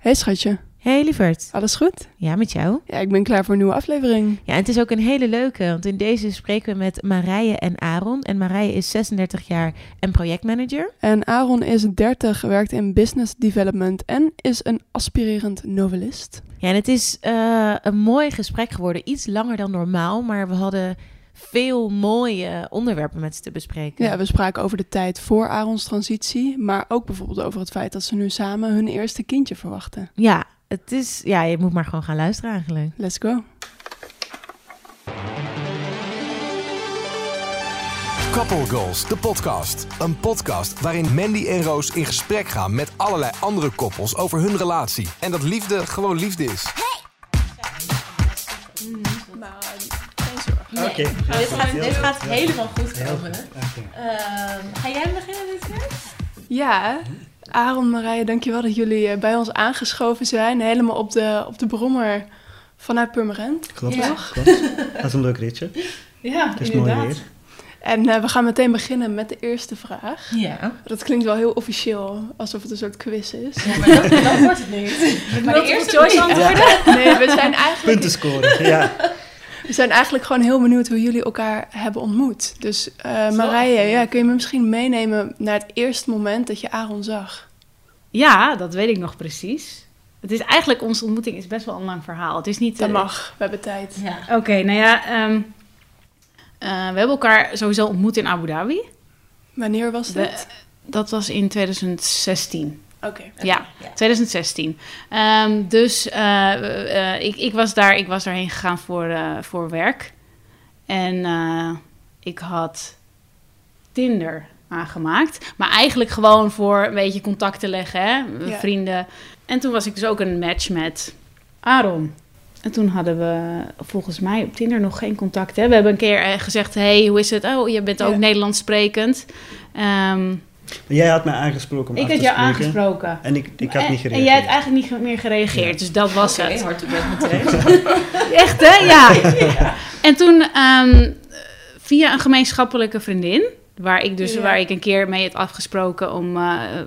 Hey schatje, Hey lieverd. alles goed? Ja, met jou? Ja, ik ben klaar voor een nieuwe aflevering. Ja, en het is ook een hele leuke, want in deze spreken we met Marije en Aaron. En Marije is 36 jaar en projectmanager. En Aaron is 30, werkt in business development en is een aspirerend novelist. Ja, en het is eh, een mooi gesprek geworden. Iets langer dan normaal, maar we hadden veel mooie onderwerpen met ze te bespreken. Ja, we spraken over de tijd voor Aarons transitie, maar ook bijvoorbeeld over het feit dat ze nu samen hun eerste kindje verwachten. Ja, het is, ja, je moet maar gewoon gaan luisteren eigenlijk. Let's go. Couple Goals, de podcast. Een podcast waarin Mandy en Roos in gesprek gaan met allerlei andere koppels over hun relatie. En dat liefde gewoon liefde is. Oké. Dit gaat, dit gaat helemaal goed komen. Oké. Ehm, ga jij beginnen dit keer? Ja, Aaron, Marije, dankjewel dat jullie eh, bij ons aangeschoven zijn. Helemaal op de, op de brommer vanuit Purmerend. Klopt, Ja. klopt. Dat is een leuk ritje. Ja, Het is mooi weer. En eh, we gaan meteen beginnen met de eerste vraag. Ja. Dat klinkt wel heel officieel, alsof het een soort quiz is. maar dat, dat wordt het niet. Maar de eerste choice antwoorden? Nee, we zijn eigenlijk Punten scoren, ja. We zijn eigenlijk gewoon heel benieuwd hoe jullie elkaar hebben ontmoet. Dus eh Marije, ja, kun je me misschien meenemen naar het eerste moment dat je Aaron zag? Ja, dat weet ik nog precies. Het is eigenlijk, onze ontmoeting is best wel een lang verhaal. Het is niet... Dat eh, mag, we hebben tijd. Ja. Oké, nou ja, ehm, eh, we hebben elkaar sowieso ontmoet in Abu Dhabi. Wanneer was dit? Dat was in 2016. Oké. Ja, 2016. Ehm, dus eh, eh, ik, ik, was daar, ik was daarheen gegaan voor, eh, voor werk. En eh, ik had Tinder aangemaakt. Maar eigenlijk gewoon voor een beetje contact te leggen, hè? Ja. vrienden. En toen was ik dus ook een match met Aaron. En toen hadden we volgens mij op Tinder nog geen contact. Hè? We hebben een keer gezegd, hey, hoe is het? Oh, je bent ook Ja. Nederlands sprekend. Ehm, Maar jij had mij aangesproken om ik af had te jou spreken. aangesproken. En ik, ik had En- niet gereageerd. En jij hebt eigenlijk niet meer gereageerd, Ja. dus dat was Oké, het. hard op meteen. Echt, hè? Ja. En toen ehm, via een gemeenschappelijke vriendin, waar ik dus Ja. waar ik een keer mee had afgesproken om, eh, eh,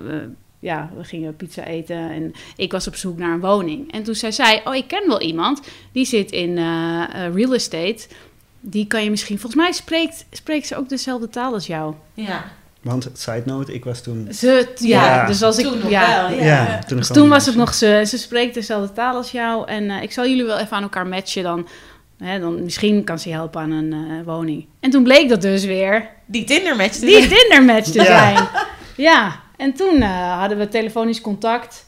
ja, we gingen pizza eten en ik was op zoek naar een woning. En toen zei zij, oh, ik ken wel iemand, die zit in eh, eh, real estate. Die kan je misschien, volgens mij spreekt, spreekt ze ook dezelfde taal als jou. Ja. Want, side note, ik was toen... Ze, ja, Ja. dus als ik, Toen ja, wel, Ja, ja. toen, Dus toen was het nog ze. Ze spreekt dezelfde taal als jou. En eh, ik zal jullie wel even aan elkaar matchen. Dan, hè, dan misschien kan ze je helpen aan een eh, woning. En toen bleek dat dus weer Die Tinder match. die Tinder-match te Ja. zijn. Ja, en toen eh, hadden we telefonisch contact.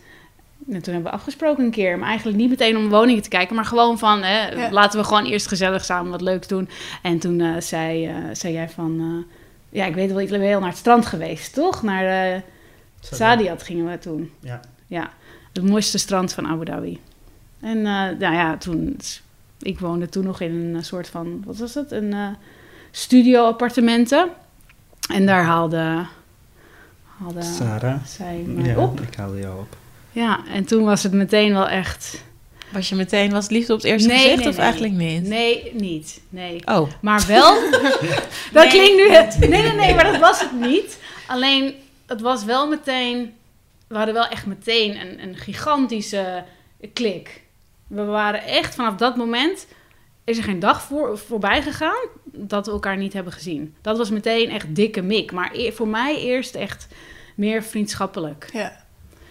En toen hebben we afgesproken een keer. Maar eigenlijk niet meteen om woningen te kijken. Maar gewoon van, hè, Ja. laten we gewoon eerst gezellig samen wat leuks doen. En toen eh, zei, eh, zei jij van... eh, ja, ik weet wel, ik ben wel naar het strand geweest, toch? Naar eh Sadiat gingen we toen. Ja. Ja, het mooiste strand van Abu Dhabi. En eh, nou ja, toen... Ik woonde toen nog in een soort van... Wat was het? Een eh, studio-appartementen. En daar haalde... haalde Sarah. zij mij Ja, op. ik haalde jou op. Ja, en toen was het meteen wel echt... Was je meteen, was het liefde op het eerste Nee, gezicht nee, of nee. eigenlijk niet? Nee, niet. Nee. Oh. Maar wel... dat Nee. klinkt nu... Het, nee, nee, nee, maar dat was het niet. Alleen, het was wel meteen... We hadden wel echt meteen een, een gigantische klik. We waren echt vanaf dat moment... Is er geen dag voor, voorbij gegaan dat we elkaar niet hebben gezien. Dat was meteen echt dikke mik. Maar e- voor mij eerst echt meer vriendschappelijk. Ja.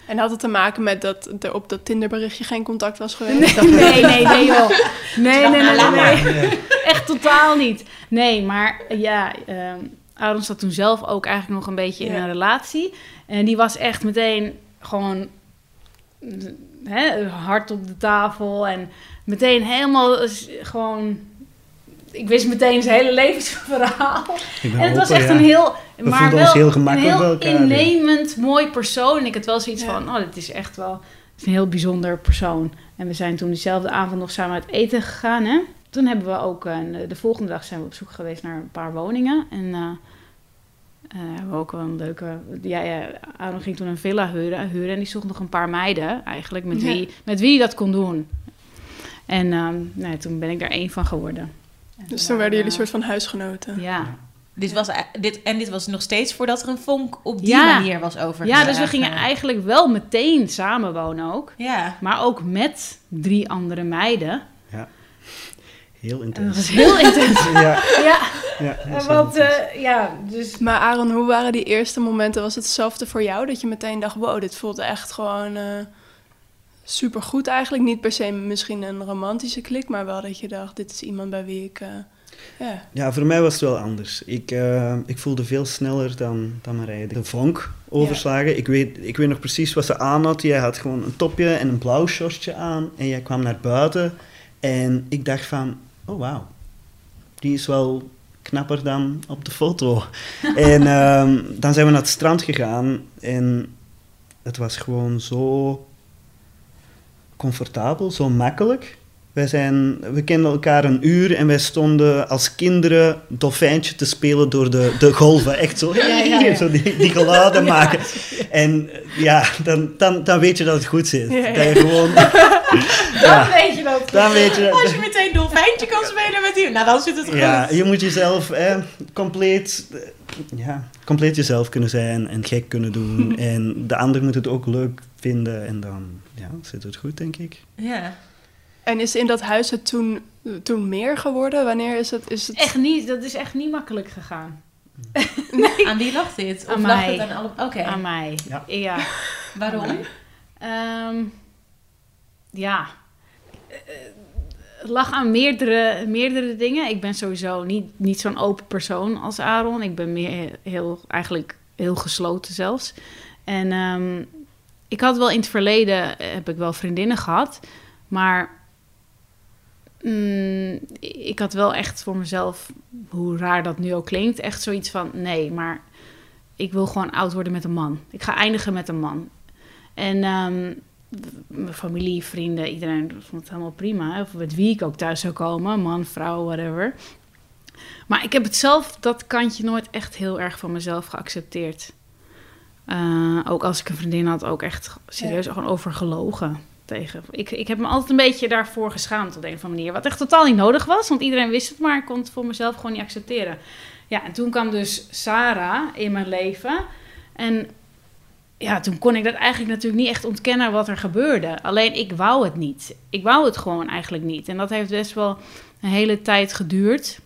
En had het te maken met dat er op dat Tinderberichtje geen contact was geweest? Nee, nee, nee, nee, joh. Nee, nee, nee, nee, nee. Echt totaal niet. Nee, maar ja, ehm Aaron zat toen zelf ook eigenlijk nog een beetje in een relatie. En die was echt meteen gewoon hè, hard op de tafel. En meteen helemaal gewoon... Ik wist meteen zijn hele levensverhaal. En het was echt ja. een heel... We maar wel heel gemakkelijk een heel innemend, mooi persoon. En ik had wel zoiets Ja. van... Oh, dit is echt wel... Het is een heel bijzonder persoon. En we zijn toen diezelfde avond nog samen uit eten gegaan, hè. Toen hebben we ook... eh, de volgende dag zijn we op zoek geweest naar een paar woningen. En eh eh, hebben we ook wel een leuke... Ja, ja, Aaron ging toen een villa huren, huren. En die zocht nog een paar meiden eigenlijk. Met Ja. wie, met wie dat kon doen. En ehm, nou, toen ben ik daar één van geworden. En Dus toen werden jullie een eh, soort van huisgenoten. Ja, Dit was, e- dit, en dit was nog steeds voordat er een vonk op die Ja. manier was overgedragen. Ja, dus we gingen eigenlijk wel meteen samenwonen ook. Ja. Maar ook met drie andere meiden. Heel En dat intens. was heel intens. Ja, ja, ja, want intens. eh, ja, dus... Maar Aaron, hoe waren die eerste momenten? Was het hetzelfde voor jou? Dat je meteen dacht, wow, dit voelt echt gewoon super supergoed eigenlijk. Niet per se misschien een romantische klik, maar wel dat je dacht, dit is iemand bij wie ik... ja. Ja, voor mij was het wel anders. Ik, eh, ik voelde veel sneller dan, dan Marije. De vonk overslagen. Ik, weet, ik weet nog precies wat ze aan had. Jij had gewoon een topje en een blauw shortje aan. En jij kwam naar buiten. En ik dacht van, oh wauw. Die is wel knapper dan op de foto. en ehm, dan zijn we naar het strand gegaan. En het was gewoon zo comfortabel, zo makkelijk. Wij zijn, we kenden elkaar een uur en wij stonden als kinderen dolfijntje te spelen door de, de golven. Echt zo, ja, ja. zo die, die geluiden maken. En eh, ja, dan, dan, dan weet je dat het goed zit. Dat je gewoon... Dan weet je dat. dan weet je Als dat... je meteen dolfijntje kan spelen met die, nou dan zit het goed. Ja, je moet jezelf eh, compleet, eh, ja, compleet jezelf kunnen zijn en gek kunnen doen. en de ander moet het ook leuk vinden en dan ja, zit het goed, denk ik. Ja. En is in dat huis het toen, toen meer geworden? Wanneer is het... Is het... Echt niet, dat is echt niet makkelijk gegaan. Aan wie lag dit? Of Aan lag mij. het aan alle... Oké. Aan mij. Ja. ja. Waarom? Ehm, ja. Eh, Het lag aan meerdere, meerdere dingen. Ik ben sowieso niet, niet zo'n open persoon als Aaron. Ik ben meer heel, eigenlijk heel gesloten zelfs. En ehm, ik had wel in het verleden, eh, heb ik wel vriendinnen gehad. Maar mm, ik had wel echt voor mezelf, hoe raar dat nu ook klinkt, echt zoiets van... Nee, maar ik wil gewoon oud worden met een man. Ik ga eindigen met een man. En ehm, mijn familie, vrienden, iedereen vond het helemaal prima. Of met wie ik ook thuis zou komen, man, vrouw, whatever. Maar ik heb het zelf, dat kantje, nooit echt heel erg van mezelf geaccepteerd. Eh, ook als ik een vriendin had, ook echt serieus gewoon over gelogen tegen. Ik, ik heb me altijd een beetje daarvoor geschaamd op de een of andere manier. Wat echt totaal niet nodig was, want iedereen wist het, maar ik kon het voor mezelf gewoon niet accepteren. Ja, en toen kwam dus Sarah in mijn leven. En ja, toen kon ik dat eigenlijk natuurlijk niet echt ontkennen wat er gebeurde. Alleen ik wou het niet. Ik wou het gewoon eigenlijk niet. En dat heeft best wel een hele tijd geduurd.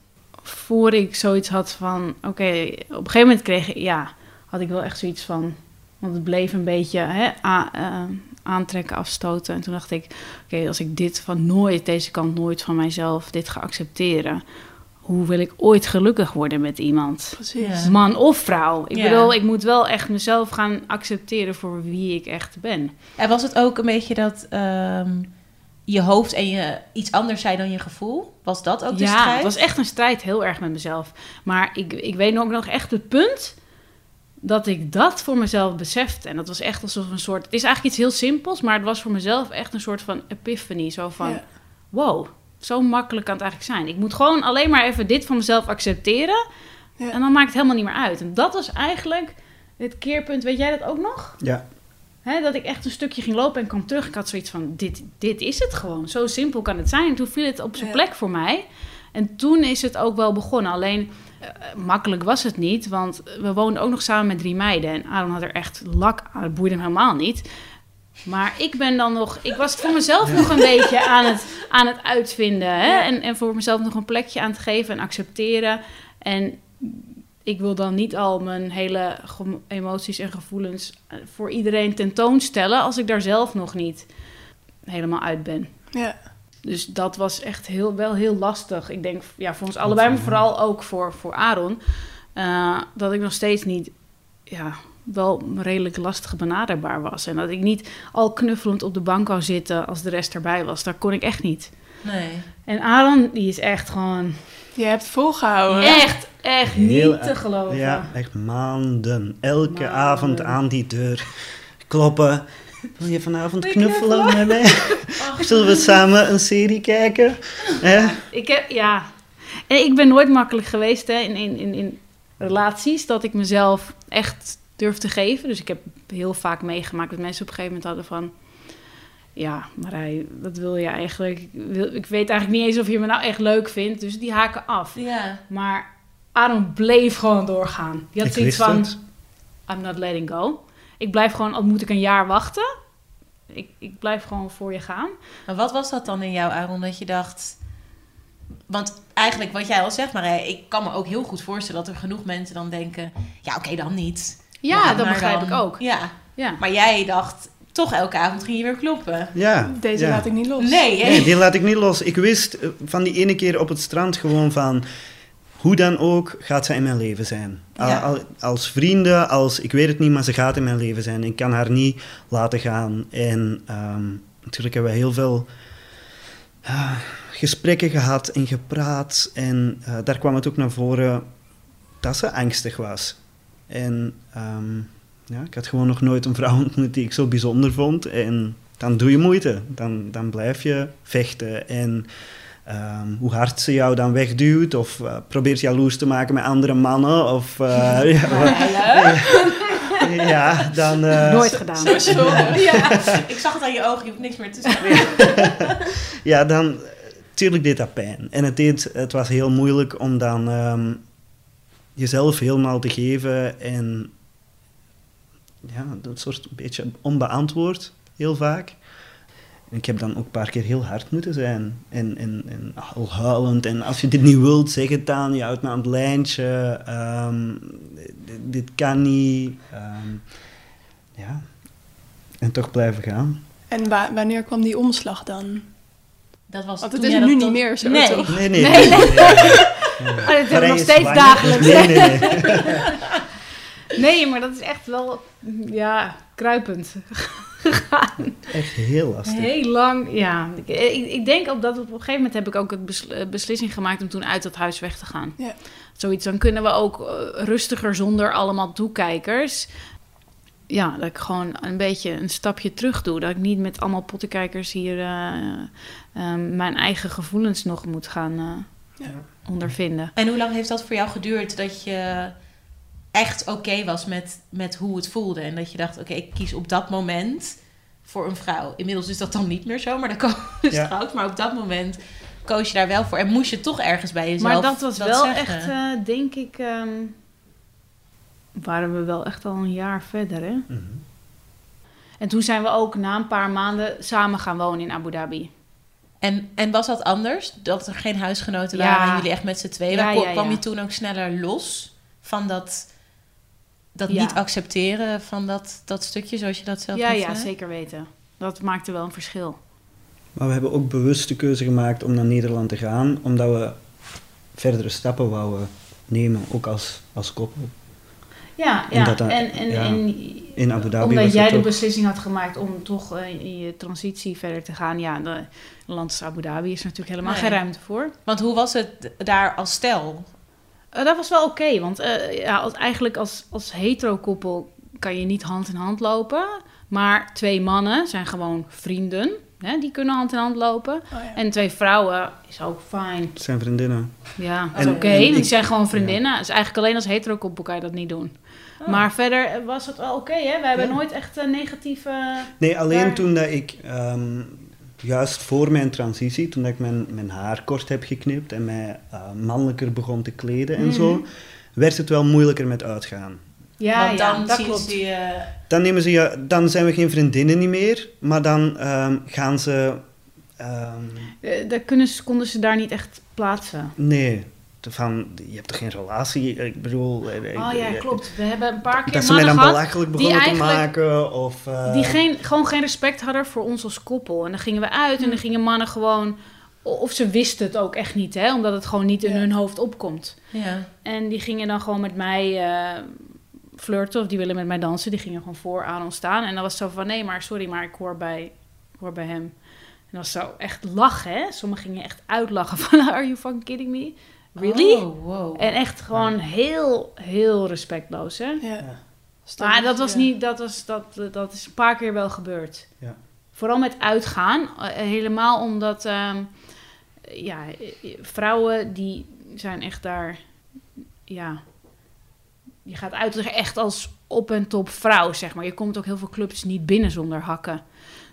Voor ik zoiets had van... Oké, op een gegeven moment kreeg ik... Ja, had ik wel echt zoiets van... Want het bleef een beetje hè, a- eh, aantrekken, afstoten. En toen dacht ik... Oké, als ik dit van nooit, deze kant nooit van mijzelf... dit ga accepteren... Hoe wil ik ooit gelukkig worden met iemand? Precies. Ja. Man of vrouw. Ik Ja. bedoel, ik moet wel echt mezelf gaan accepteren voor wie ik echt ben. En was het ook een beetje dat ehm, je hoofd en je iets anders zei dan je gevoel? Was dat ook de ja, strijd? het was echt een strijd, heel erg met mezelf. Maar ik, ik weet ook nog echt het punt dat ik dat voor mezelf besefte. En dat was echt alsof een soort... Het is eigenlijk iets heel simpels, maar het was voor mezelf echt een soort van epiphany. Zo van, Ja. wow, zo makkelijk kan het eigenlijk zijn. Ik moet gewoon alleen maar even dit van mezelf accepteren. Ja. En dan maakt het helemaal niet meer uit. En dat was eigenlijk het keerpunt. Weet jij dat ook nog? Ja, Hè, dat ik echt een stukje ging lopen en kwam terug. Ik had zoiets van, dit, dit is het gewoon. Zo simpel kan het zijn. En toen viel het op zijn Ja. plek voor mij. En toen is het ook wel begonnen. Alleen, eh, makkelijk was het niet. Want we woonden ook nog samen met drie meiden. En Aaron had er echt lak aan. Het boeide hem helemaal niet. Maar ik ben dan nog... Ik was het voor mezelf nog een beetje aan het, aan het uitvinden. Hè? Ja. En, en voor mezelf nog een plekje aan te geven en accepteren. En ik wil dan niet al mijn hele emoties en gevoelens eh, voor iedereen tentoonstellen als ik daar zelf nog niet helemaal uit ben. Ja. Dus dat was echt heel, wel heel lastig. Ik denk ja, voor ons allebei, maar vooral ook voor, voor Aaron. eh, dat ik nog steeds niet, ja, wel redelijk lastig benaderbaar was. En dat ik niet al knuffelend op de bank wou zitten als de rest erbij was. Daar kon ik echt niet. Nee. En Aaron, die is echt gewoon, Je hebt volgehouden. echt, echt Heel niet te geloven. ja, echt maanden. Elke Maanden. avond aan die deur kloppen. Wil je vanavond knuffelen met mij? Zullen we samen een serie kijken? Hè? Ik heb, ja. En ik ben nooit makkelijk geweest hè, in, in, in, in relaties dat ik mezelf echt durf te geven. Dus ik heb heel vaak meegemaakt dat mensen op een gegeven moment hadden van... Ja, Marij, wat wil je eigenlijk? Ik, wil, ik weet eigenlijk niet eens of je me nou echt leuk vindt. Dus die haken af. Ja. Maar Aaron bleef gewoon doorgaan. Die had Ik zoiets van, het. I'm not letting go. Ik blijf gewoon, al moet ik een jaar wachten. Ik, ik blijf gewoon voor je gaan. Maar wat was dat dan in jou, Aaron, dat je dacht... Want eigenlijk, wat jij al zegt, maar ik kan me ook heel goed voorstellen... dat er genoeg mensen dan denken... Ja, oké, dan niet. Ja, dat begrijp dan- ik ook. Ja, Ja. maar jij dacht... Toch elke avond ging je weer kloppen. Ja. Deze ja. laat ik niet los. Nee, hè? Nee, die laat ik niet los. Ik wist eh, van die ene keer op het strand gewoon van... Hoe dan ook gaat zij in mijn leven zijn. Ja. als vrienden, als... Ik weet het niet, maar ze gaat in mijn leven zijn. Ik kan haar niet laten gaan. En ehm, natuurlijk hebben we heel veel ah, gesprekken gehad en gepraat. En eh, daar kwam het ook naar voren dat ze angstig was. En ehm, ja, ik had gewoon nog nooit een vrouw ontmoet die ik zo bijzonder vond. En dan doe je moeite. Dan, dan blijf je vechten. En ehm, hoe hard ze jou dan wegduwt, of eh, probeert jaloers te maken met andere mannen, of... eh, ja, ja, dan... eh, Nooit gedaan. Ja, ik zag het aan je ogen, je hoeft niks meer te zeggen. Ja, dan... Tuurlijk deed dat pijn. En het, deed, het was heel moeilijk om dan ehm, jezelf helemaal te geven. En ja, dat soort een beetje onbeantwoord, heel vaak. En ik heb dan ook een paar keer heel hard moeten zijn. En, en, en al huilend. En als je dit niet wilt, zeg het dan. Je houdt me aan het lijntje. Ehm, dit, dit kan niet. Ehm, ja. En toch blijven gaan. En wa- wanneer kwam die omslag dan? Dat was Want het toen is nu dat- niet meer zo, nee. toch? Nee, nee. Nee, nee, nee. nee. Oh, Marije nog is steeds dagelijks. Nee, nee, nee. Nee, maar dat is echt wel, ja, kruipend. Echt heel lastig. Heel lang, ja. Ik, ik, ik denk op dat op een gegeven moment heb ik ook het eh, beslissing gemaakt om toen uit dat huis weg te gaan. Ja. Zoiets, dan kunnen we ook eh, rustiger zonder allemaal toekijkers. Ja, dat ik gewoon een beetje een stapje terug doe. Dat ik niet met allemaal pottenkijkers hier eh, mijn eigen gevoelens nog moet gaan eh, Ja. ondervinden. En hoe lang heeft dat voor jou geduurd dat je echt oké was met, met hoe het voelde? En dat je dacht, oké, ik kies op dat moment voor een vrouw. Inmiddels is dat dan niet meer zo, maar dan koos je Ja. Maar op dat moment koos je daar wel voor. En moest je toch ergens bij jezelf Maar dat was wel zeggen. echt, eh, denk ik, ehm, waren we wel echt al een jaar verder, hè? Mhm. En toen zijn we ook na een paar maanden samen gaan wonen in Abu Dhabi. En, en was dat anders? Dat er geen huisgenoten Ja. waren en jullie echt met z'n tweeën? Ja, kwam ja. je toen ook sneller los van dat, dat Ja. niet accepteren van dat, dat stukje, zoals je dat zelf Ja, ja, zei? zeker weten. Dat maakte wel een verschil. Maar we hebben ook bewust de keuze gemaakt om naar Nederland te gaan, omdat we verdere stappen wouden nemen, ook als, als koppel. Ja, ja. dat en, en, ja. en In Abu Dhabi omdat was jij de ook- beslissing had gemaakt om toch eh, in je transitie verder te gaan. Ja, de land Abu Dhabi is natuurlijk helemaal Nee. geen ruimte voor. Want hoe was het daar als stel? Eh, dat was wel oké, want eh, ja, als, eigenlijk als, als hetero-koppel kan je niet hand in hand lopen. Maar twee mannen zijn gewoon vrienden, hè, die kunnen hand in hand lopen. Oh, ja. En twee vrouwen is ook fijn. Het zijn vriendinnen. Ja, dat is oké. Die ik- zijn gewoon vriendinnen. Dus eigenlijk alleen als hetero-koppel kan je dat niet doen. Maar verder eh, was het wel oké, hè? We hebben Ja. nooit echt een negatieve... Nee, alleen Daar- toen dat ik, ehm, juist voor mijn transitie, toen ik mijn, mijn haar kort heb geknipt en mij eh, mannelijker begon te kleden en Mhm. zo, werd het wel moeilijker met uitgaan. Ja, Want ja, dan dat zien klopt. ze je... Dan, nemen ze je, dan zijn we geen vriendinnen niet meer, maar dan ehm, gaan ze... ehm, Eh, daar kunnen ze, konden ze daar niet echt plaatsen. nee, van, je hebt toch geen relatie? Ik bedoel... eh, Oh ja, eh, klopt. We hebben een paar keer Dat ze mij mannen dan gehad belachelijk begonnen te maken, of... eh, die geen, gewoon geen respect hadden voor ons als koppel. En dan gingen we uit en dan gingen mannen gewoon... Of ze wisten het ook echt niet, hè? Omdat het gewoon niet in Ja. hun hoofd opkomt. Ja. En die gingen dan gewoon met mij eh, flirten of die willen met mij dansen. Die gingen gewoon voor aan ons staan. En dan was het zo van, nee, maar sorry, maar ik hoor bij, ik hoor bij hem. En dat was zo echt lachen, hè. Sommigen gingen echt uitlachen van, are you fucking kidding me? Really? Oh, wow. En echt gewoon heel, heel respectloos, hè. Ja. Maar dat was niet, dat, was, dat, dat is een paar keer wel gebeurd. Ja. Vooral met uitgaan. eh, helemaal omdat, ehm, ja, eh, vrouwen die zijn echt daar, ja, je gaat uit echt als op en top vrouw, zeg maar. Je komt ook heel veel clubs niet binnen zonder hakken.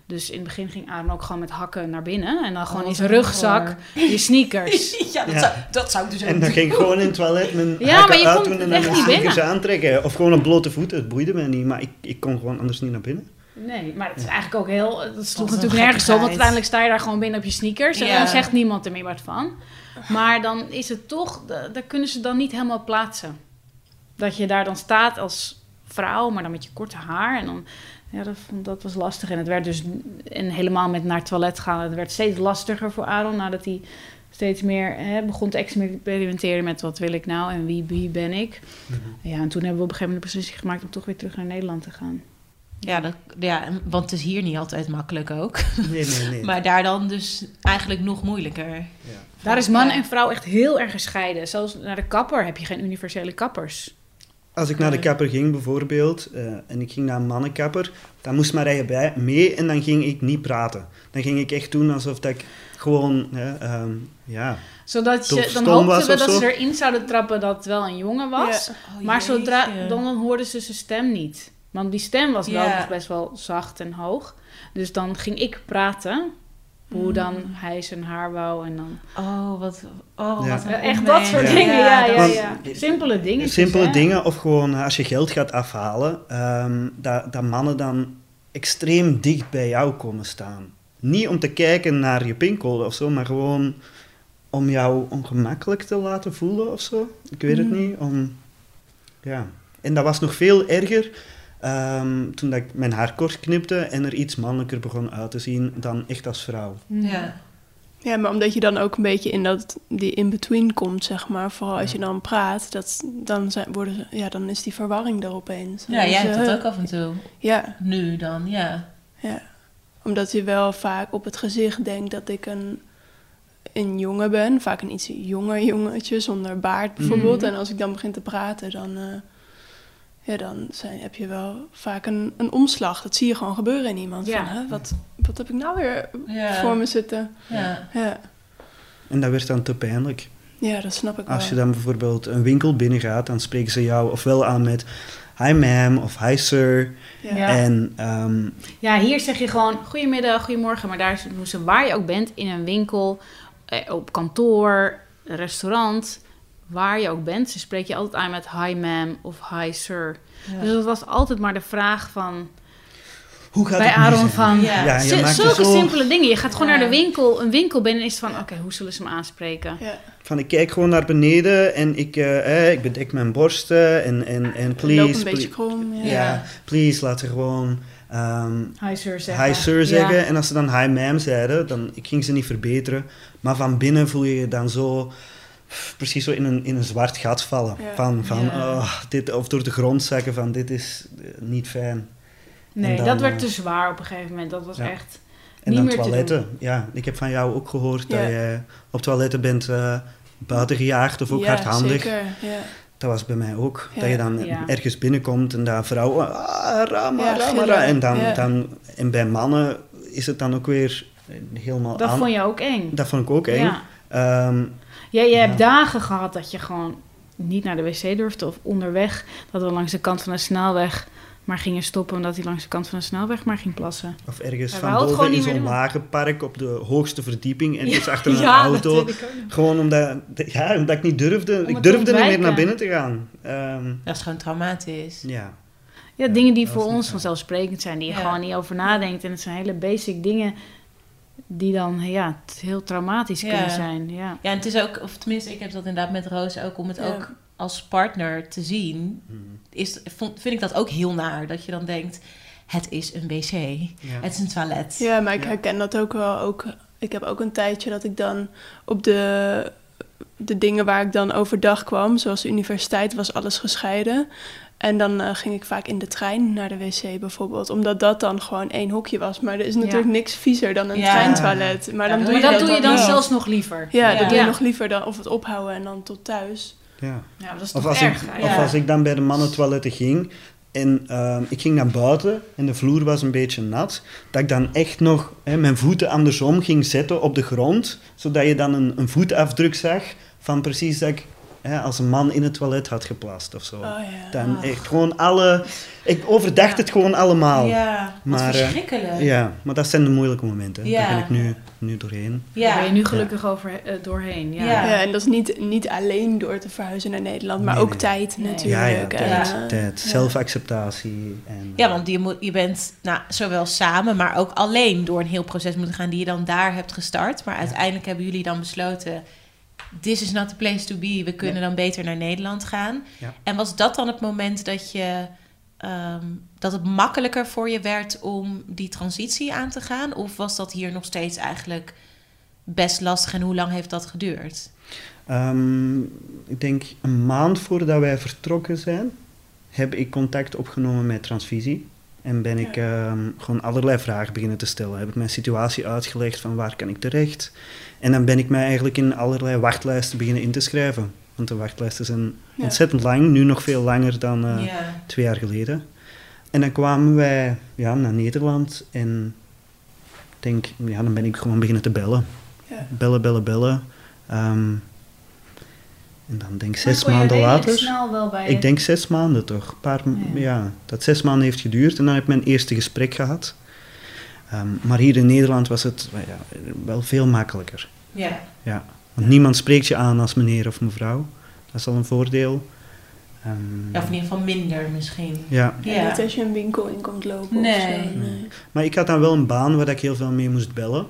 Dus in het begin ging Aaron ook gewoon met hakken naar binnen. En dan gewoon Oh, in zijn rugzak je sneakers. ja, dat, Ja. Zou, dat zou ik dus ook En dan ging ik gewoon in het toilet mijn Ja, hakken maar je uitdoen komt en dan echt mijn sneakers binnen. aantrekken. Of gewoon op blote voeten, het boeide me niet. Maar ik, ik kon gewoon anders niet naar binnen. Nee, maar het is eigenlijk ook heel... Dat sloeg een natuurlijk nergens op. Want uiteindelijk sta je daar gewoon binnen op je sneakers. En Ja. dan zegt niemand er meer wat van. Maar dan is het toch... da- Daar kunnen ze dan niet helemaal plaatsen. Dat je daar dan staat als vrouw, maar dan met je korte haar. En dan... Ja, dat, vond- dat was lastig. En het werd dus... En helemaal met naar het toilet gaan. Het werd steeds lastiger voor Aaron. Nadat hij steeds meer hè, begon te experimenteren met... Wat wil ik nou en wie, wie ben ik? Ja, en toen hebben we op een gegeven moment de beslissing gemaakt... om toch weer terug naar Nederland te gaan. Ja, dat, ja, want het is hier niet altijd makkelijk ook. Nee, nee, nee. Maar daar dan dus eigenlijk nog moeilijker. Ja. Daar is man en vrouw echt heel erg gescheiden. Zelfs naar de kapper heb je geen universele kappers. Als ik naar de kapper ging bijvoorbeeld, eh, en ik ging naar een mannenkapper, dan moest Marije bij, mee en dan ging ik niet praten. Dan ging ik echt doen alsof dat ik gewoon, ehm, ja, Zodat je, dan hoopten we dat zo? ze erin zouden trappen dat het wel een jongen was. Oh, maar zodra, jeetje. dan, dan hoorden ze zijn stem niet. Want die stem was wel Ja. nog best wel zacht en hoog. Dus dan ging ik praten. Hoe dan Mm. hij zijn haar wou en dan... Oh, wat, oh, Ja. wat Echt dat soort dingen, ja, ja, ja. Simpele dingen. simpele dingen. Of gewoon eh, als je geld gaat afhalen, ehm, dat, dat mannen dan extreem dicht bij jou komen staan. Niet om te kijken naar je pincode of zo, maar gewoon om jou ongemakkelijk te laten voelen of zo. Ik weet het Mhm. niet. Om, ja. En dat was nog veel erger ehm, toen dat ik mijn haar kort knipte en er iets mannelijker begon uit te zien dan echt als vrouw. Ja. Ja, maar omdat je dan ook een beetje in dat, die in-between komt, zeg maar. Vooral als je dan praat, dat, dan, zijn, worden, ze- ja, dan is die verwarring er opeens. ja, Dus, jij hebt eh, dat ook af en toe. Ja, Nu dan, ja. ja. Omdat je wel vaak op het gezicht denkt dat ik een, een jongen ben. Vaak een iets jonger jongetje, zonder baard bijvoorbeeld. Mhm. En als ik dan begin te praten, dan, eh, ja, dan zijn, heb je wel vaak een, een omslag. Dat zie je gewoon gebeuren in iemand. Ja. Van, hè, wat, wat heb ik nou weer Ja. voor me zitten? ja. Ja. En dat werd dan te pijnlijk. ja, dat snap ik wel. Als je dan bijvoorbeeld een winkel binnengaat, dan spreken ze jou ofwel aan met hi ma'am of hi sir. Ja. En ehm, Ja, hier zeg je gewoon goedemiddag, goedemorgen. Maar daar doen ze waar je ook bent, in een winkel, eh, op kantoor, restaurant, waar je ook bent. Ze spreken je altijd aan met hi ma'am of hi sir. Ja. Dus dat was altijd maar de vraag van hoe gaat bij Aaron zijn? van Ja. Ja, je maakt zulke zo- simpele dingen. Je gaat gewoon Ja. naar de winkel, een winkel binnen en is van oké, hoe zullen ze hem aanspreken? Ja. Van ik kijk gewoon naar beneden en ik, eh, eh, ik bedek mijn borsten en, en, en please, Loop een beetje please, krom. Ja. please laat ze gewoon ehm, Hi sir zeggen. hi sir Ja. zeggen. En als ze dan hi ma'am zeiden, dan ik ging ze niet verbeteren. Maar van binnen voel je je dan zo precies zo in een, in een zwart gat vallen. Ja. Van, van Ja. oh, dit, of door de grond zakken van dit is eh, niet fijn. Nee, dan, dat werd eh, te zwaar op een gegeven moment. Dat was Ja. echt En niet dan meer te toiletten. Ja, ik heb van jou ook gehoord Ja. dat je op toiletten bent eh buiten gejaagd of ook Ja, hardhandig. Zeker, ja. Dat was bij mij ook. Ja. Dat je dan Ja. ergens binnenkomt en daar vrouw, ah, rama, Ja, rama, gillen. ra. En, dan, Ja. dan, en bij mannen is het dan ook weer helemaal Dat aan- vond je ook eng. Dat vond ik ook eng. Ja. Ja, je hebt Ja. dagen gehad dat je gewoon niet naar de wc durfde of onderweg. Dat we langs de kant van de snelweg maar gingen stoppen omdat hij langs de kant van de snelweg maar ging plassen. of ergens Ja, van boven in zo'n wagenpark op de hoogste verdieping en Ja. iets achter een Ja, auto. Gewoon omdat, ja, omdat ik niet durfde. Om Ik durfde niet meer naar binnen te gaan. Ehm, Dat is gewoon traumatisch. ja. Ja, dingen die voor ons vanzelfsprekend zijn, die je Ja. gewoon niet over nadenkt. En het zijn hele basic dingen die dan ja, heel traumatisch Ja. kunnen zijn. Ja. Ja, en het is ook, of tenminste, ik heb dat inderdaad met Roos ook, om het Ja. ook als partner te zien, Mhm. is, vind ik dat ook heel naar. Dat je dan denkt, het is een wc, Ja. het is een toilet. Ja, maar ik Ja. herken dat ook wel. Ook, ik heb ook een tijdje dat ik dan op de, de dingen waar ik dan overdag kwam, zoals de universiteit, was alles gescheiden. En dan eh, ging ik vaak in de trein naar de wc bijvoorbeeld, omdat dat dan gewoon één hokje was. Maar er is natuurlijk Ja. niks viezer dan een Ja. treintoilet. Maar Ja, dan dat doe Maar je dat dat doe je dan dan wel. zelfs nog liever. Ja, Ja. dat doe je Ja. nog liever dan of het ophouden en dan tot thuis. Ja. Ja, dat is Of toch als, erg. ik, of als ik dan bij de mannentoiletten ging en ehm, ik ging naar buiten en de vloer was een beetje nat, dat ik dan echt nog hè, mijn voeten andersom ging zetten op de grond, zodat je dan een, een voetafdruk zag van precies dat ik hè, als een man in het toilet had geplast of zo. Oh ja. Dan echt gewoon alle... Ik overdacht Ja. het gewoon allemaal. Ja. Ja, wat Maar, eh, verschrikkelijk. maar dat zijn de moeilijke momenten. Ja. Daar ben ik nu, nu doorheen. Daar ben je nu gelukkig over, eh, doorheen. Ja. Ja. Ja, en dat is niet, niet alleen door te verhuizen naar Nederland, maar Nee, ook nee. tijd Nee. natuurlijk. Ja, ja, En, tijd. eh, tijd. ja. Zelfacceptatie. En, Ja, want je, moet, je bent nou, zowel samen, maar ook alleen door een heel proces moeten gaan die je dan daar hebt gestart. Maar uiteindelijk hebben jullie dan besloten, this is not the place to be. We kunnen dan beter naar Nederland gaan. Ja. En was dat dan het moment dat je ehm, dat het makkelijker voor je werd om die transitie aan te gaan? Of was dat hier nog steeds eigenlijk best lastig en hoe lang heeft dat geduurd? Ehm, ik denk een maand voordat wij vertrokken zijn, heb ik contact opgenomen met Transvisie. En ben ik ehm, gewoon allerlei vragen beginnen te stellen. Heb ik mijn situatie uitgelegd van waar kan ik terecht. En dan ben ik mij eigenlijk in allerlei wachtlijsten beginnen in te schrijven. Want de wachtlijsten zijn Ja. ontzettend lang, nu nog veel langer dan eh, ja. twee jaar geleden. En dan kwamen wij ja, naar Nederland en denk, ja, dan ben ik gewoon beginnen te bellen. Ja. Bellen, bellen, bellen. Ehm, en dan denk ik zes maanden later. snel wel bij Ik denk zes maanden toch. Een paar, Ja. ja. dat zes maanden heeft geduurd en dan heb ik mijn eerste gesprek gehad. Ehm, maar hier in Nederland was het wel, ja, wel veel makkelijker. ja. Ja. Want niemand spreekt je aan als meneer of mevrouw. Dat is al een voordeel. Ehm, Ja, of in ieder geval minder misschien. Ja. Niet als je een winkel in komt lopen Nee. of zo. Nee. Maar ik had dan wel een baan waar ik heel veel mee moest bellen.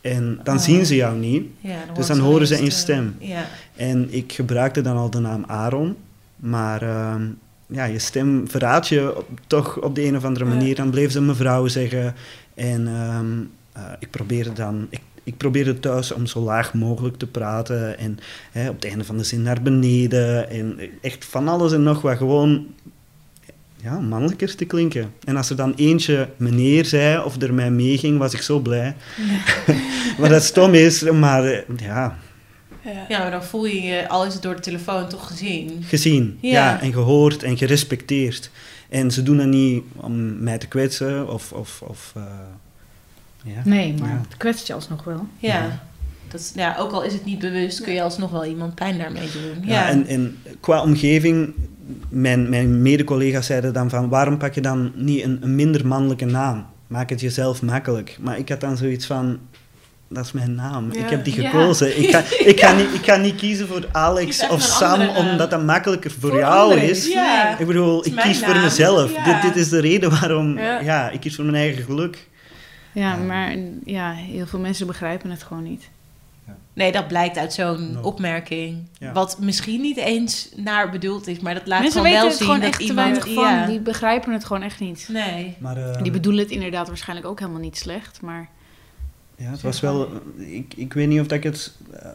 En dan Oh. zien ze jou niet. Ja, Dus dan horen ze eh, stem. Ja. En ik gebruikte dan al de naam Aaron. Maar ehm, ja, je stem verraadt je op- toch op de een of andere manier. Dan bleef ze mevrouw zeggen. En ehm, eh, ik probeerde dan... Ik, ik probeerde thuis om zo laag mogelijk te praten. En hè, op het einde van de zin naar beneden. En echt van alles en nog wat. Gewoon ja, mannelijker te klinken. En als er dan eentje meneer zei of er mij meeging, was ik zo blij. maar dat stom is, maar eh, ja, Ja. ja, maar dan voel je je, al is het door de telefoon, toch gezien. gezien Ja. ja. en gehoord en gerespecteerd. En ze doen dat niet om mij te kwetsen of... of, of eh, ja. Nee, maar Ja. het kwetst je alsnog wel. Ja. Ja. Dat is, ja, ook al is het niet bewust, kun je alsnog wel iemand pijn daarmee doen. Ja, Ja, en, en qua omgeving, mijn, mijn mede-collega's zeiden dan van... waarom pak je dan niet een, een minder mannelijke naam? Maak het jezelf makkelijk. Maar ik had dan zoiets van... Dat is mijn naam. Ja. Ik heb die Ja. gekozen. Ik, ga, ik, ga niet, ik ga niet kiezen voor Alex of Sam, omdat dat makkelijker voor, Voor jou anderen. is. Ja. Ik bedoel, ik kies voor mezelf. Ja. Dit, dit is de reden waarom... Ja. Ja. ik kies voor mijn eigen geluk. Ja, Ja. maar ja, heel veel mensen begrijpen het gewoon niet. Nee, dat blijkt uit zo'n No. opmerking. Ja. Wat misschien niet eens naar bedoeld is, maar dat laat mensen gewoon weten wel het zien gewoon dat echt te iemand... weinig van. ja. Die begrijpen het gewoon echt niet. Nee. Maar, eh, En die bedoelen het inderdaad waarschijnlijk ook helemaal niet slecht, maar... Ja, het was wel... Ik, ik weet niet of, dat ik het, eh,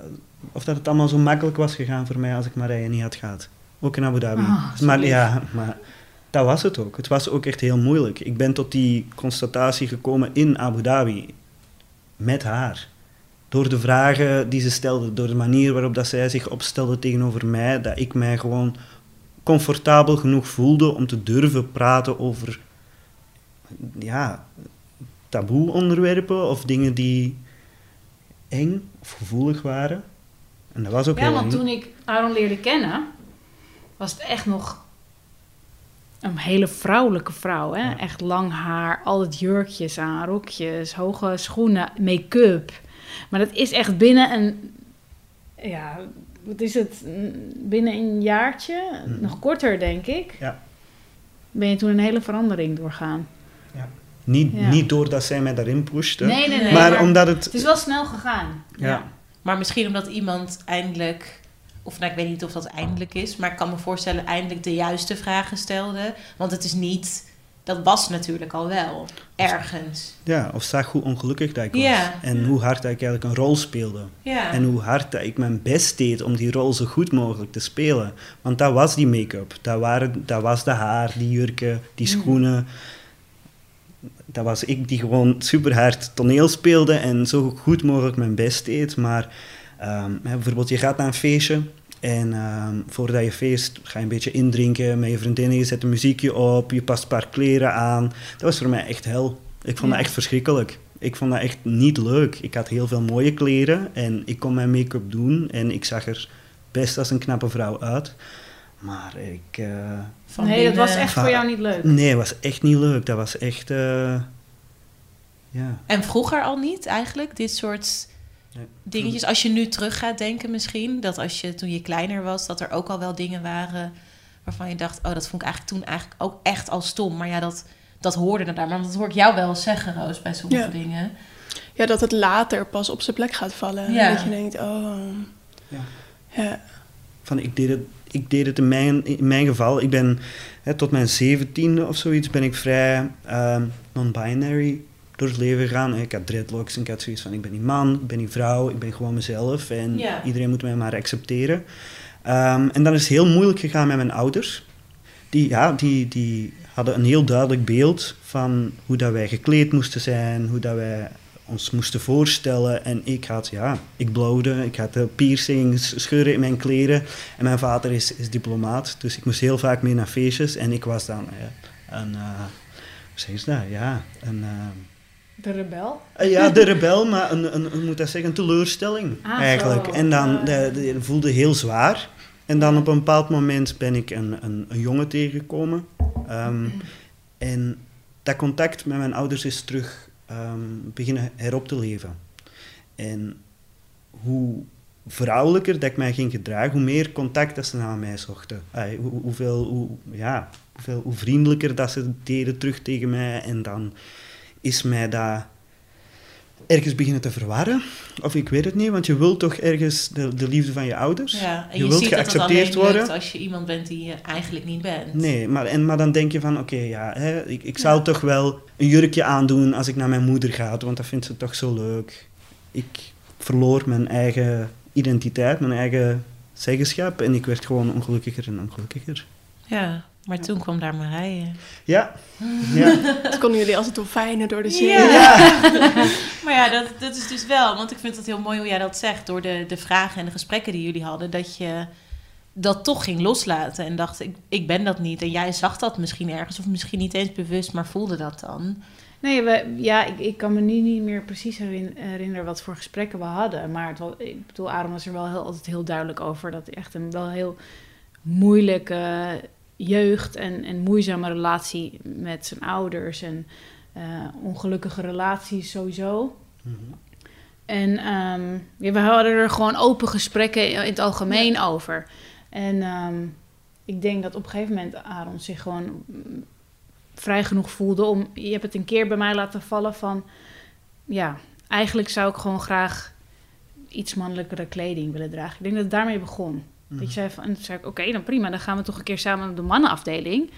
of dat het allemaal zo makkelijk was gegaan voor mij als ik Marije niet had gehad. Ook in Abu Dhabi. Ah, maar ja, maar dat was het ook. Het was ook echt heel moeilijk. Ik ben tot die constatatie gekomen in Abu Dhabi. Met haar. Door de vragen die ze stelde, door de manier waarop dat zij zich opstelde tegenover mij, dat ik mij gewoon comfortabel genoeg voelde om te durven praten over ja, taboe onderwerpen of dingen die eng of gevoelig waren. En dat was ook Ja, want toen ik Aaron leerde kennen, was het echt nog een hele vrouwelijke vrouw. Hè? Ja. Echt lang haar, altijd jurkjes aan, rokjes, hoge schoenen, make-up. Maar dat is echt binnen een, ja, wat is het, binnen een jaartje, Mhm. nog korter denk ik, Ja. ben je toen een hele verandering doorgaan. Niet, Ja. niet doordat zij mij daarin pushte, Nee, nee, nee. maar, omdat het... Het is wel snel gegaan. Ja. Maar misschien omdat iemand eindelijk... Of nou, ik weet niet of dat eindelijk is, maar ik kan me voorstellen eindelijk de juiste vragen stelde. Want het is niet... Dat was natuurlijk al wel. Ergens. Ja, of zag hoe ongelukkig dat ik was. En hoe hard dat ik eigenlijk een rol speelde. En hoe hard dat ik mijn best deed om die rol zo goed mogelijk te spelen. Want dat was die make-up, dat, waren, dat was de haar, die jurken, die Mm. schoenen. Dat was ik die gewoon super hard toneel speelde en zo goed mogelijk mijn best deed. Maar ehm, bijvoorbeeld, je gaat naar een feestje en ehm, voordat je feest ga je een beetje indrinken met je vriendinnen. Je zet een muziekje op, je past een paar kleren aan. Dat was voor mij echt hel. Ik vond Ja. dat echt verschrikkelijk. Ik vond dat echt niet leuk. Ik had heel veel mooie kleren en ik kon mijn make-up doen en ik zag er best als een knappe vrouw uit. Maar ik... eh, Van nee, dat was echt van- voor jou niet leuk. nee, het was echt niet leuk. Dat was echt... eh, ja. En vroeger al niet eigenlijk, dit soort Nee. dingetjes. Als je nu terug gaat denken misschien, dat als je toen je kleiner was, dat er ook al wel dingen waren waarvan je dacht, oh, dat vond ik eigenlijk toen eigenlijk ook echt al stom. Maar ja, dat, dat hoorde er daar. Maar dat hoor ik jou wel zeggen, Roos, bij sommige Ja. dingen. Ja, dat het later pas op zijn plek gaat vallen. Ja. Dat je denkt, oh... Ja. Ja. Van, ik deed het, ik deed het in, mijn, in mijn geval. Ik ben hè, tot mijn zeventiende of zoiets ben ik vrij ehm, non-binary door het leven gegaan. Ik had dreadlocks en ik had zoiets van, ik ben niet man, ik ben niet vrouw, ik ben gewoon mezelf. En Ja. iedereen moet mij maar accepteren. Ehm, en dan is het heel moeilijk gegaan met mijn ouders. Die, ja, die, die hadden een heel duidelijk beeld van hoe dat wij gekleed moesten zijn, hoe dat wij ons moesten voorstellen. En ik had, ja, ik blowde, ik had eh, piercings, scheuren in mijn kleren. En mijn vader is, is diplomaat, dus ik moest heel vaak mee naar feestjes. En ik was dan eh, een, eh, hoe zeg je dat? Ja, een... De rebel? eh, ja, de rebel, maar een, een, moet dat zeggen, een teleurstelling Ah, eigenlijk. zo. En dan Ah. de, de- voelde heel zwaar. En dan op een bepaald moment ben ik een, een, een jongen tegengekomen. Ehm, en dat contact met mijn ouders is terug ehm, beginnen herop te leven. En hoe vrouwelijker dat ik mij ging gedragen, hoe meer contact dat ze naar mij zochten. Hoe, hoeveel, hoe, ja, hoeveel, hoe vriendelijker dat ze deden terug tegen mij. En dan is mij dat ergens beginnen te verwarren. Of ik weet het niet, want je wilt toch ergens de, de liefde van je ouders. Ja, en je, je, wilt ziet dat het alleen geaccepteerd worden. als je iemand bent die je eigenlijk niet bent. Nee, maar, en, maar dan denk je van, oké, ja, hè, ik, ik zal toch wel een jurkje aandoen als ik naar mijn moeder ga, want dat vindt ze toch zo leuk. Ik verloor mijn eigen identiteit, mijn eigen zeggenschap en ik werd gewoon ongelukkiger en ongelukkiger. Ja, maar toen kwam daar Marije. Ja, ja. Toen konden jullie als het dolfijnen door de zee. Ja. maar ja, dat, dat is dus wel, want ik vind het heel mooi hoe jij dat zegt, door de, de vragen en de gesprekken die jullie hadden, dat je dat toch ging loslaten en dacht, ik, ik ben dat niet. En jij zag dat misschien ergens, of misschien niet eens bewust, maar voelde dat dan. Nee, we, ja, ik, ik kan me nu niet meer precies herin- herinneren wat voor gesprekken we hadden. Maar het was, ik bedoel, Adam was er wel heel, altijd heel duidelijk over. Dat hij echt een wel heel moeilijke jeugd en, en moeizame relatie met zijn ouders. En eh, ongelukkige relaties sowieso. Mhm. En ehm, ja, we hadden er gewoon open gesprekken in het algemeen over. En ehm, ik denk dat op een gegeven moment Aaron zich gewoon mm, vrij genoeg voelde om... Je hebt het een keer bij mij laten vallen van... Ja, eigenlijk zou ik gewoon graag iets mannelijkere kleding willen dragen. Ik denk dat het daarmee begon. Dat je zei van, en toen zei ik, oké, dan prima. Dan gaan we toch een keer samen op de mannenafdeling.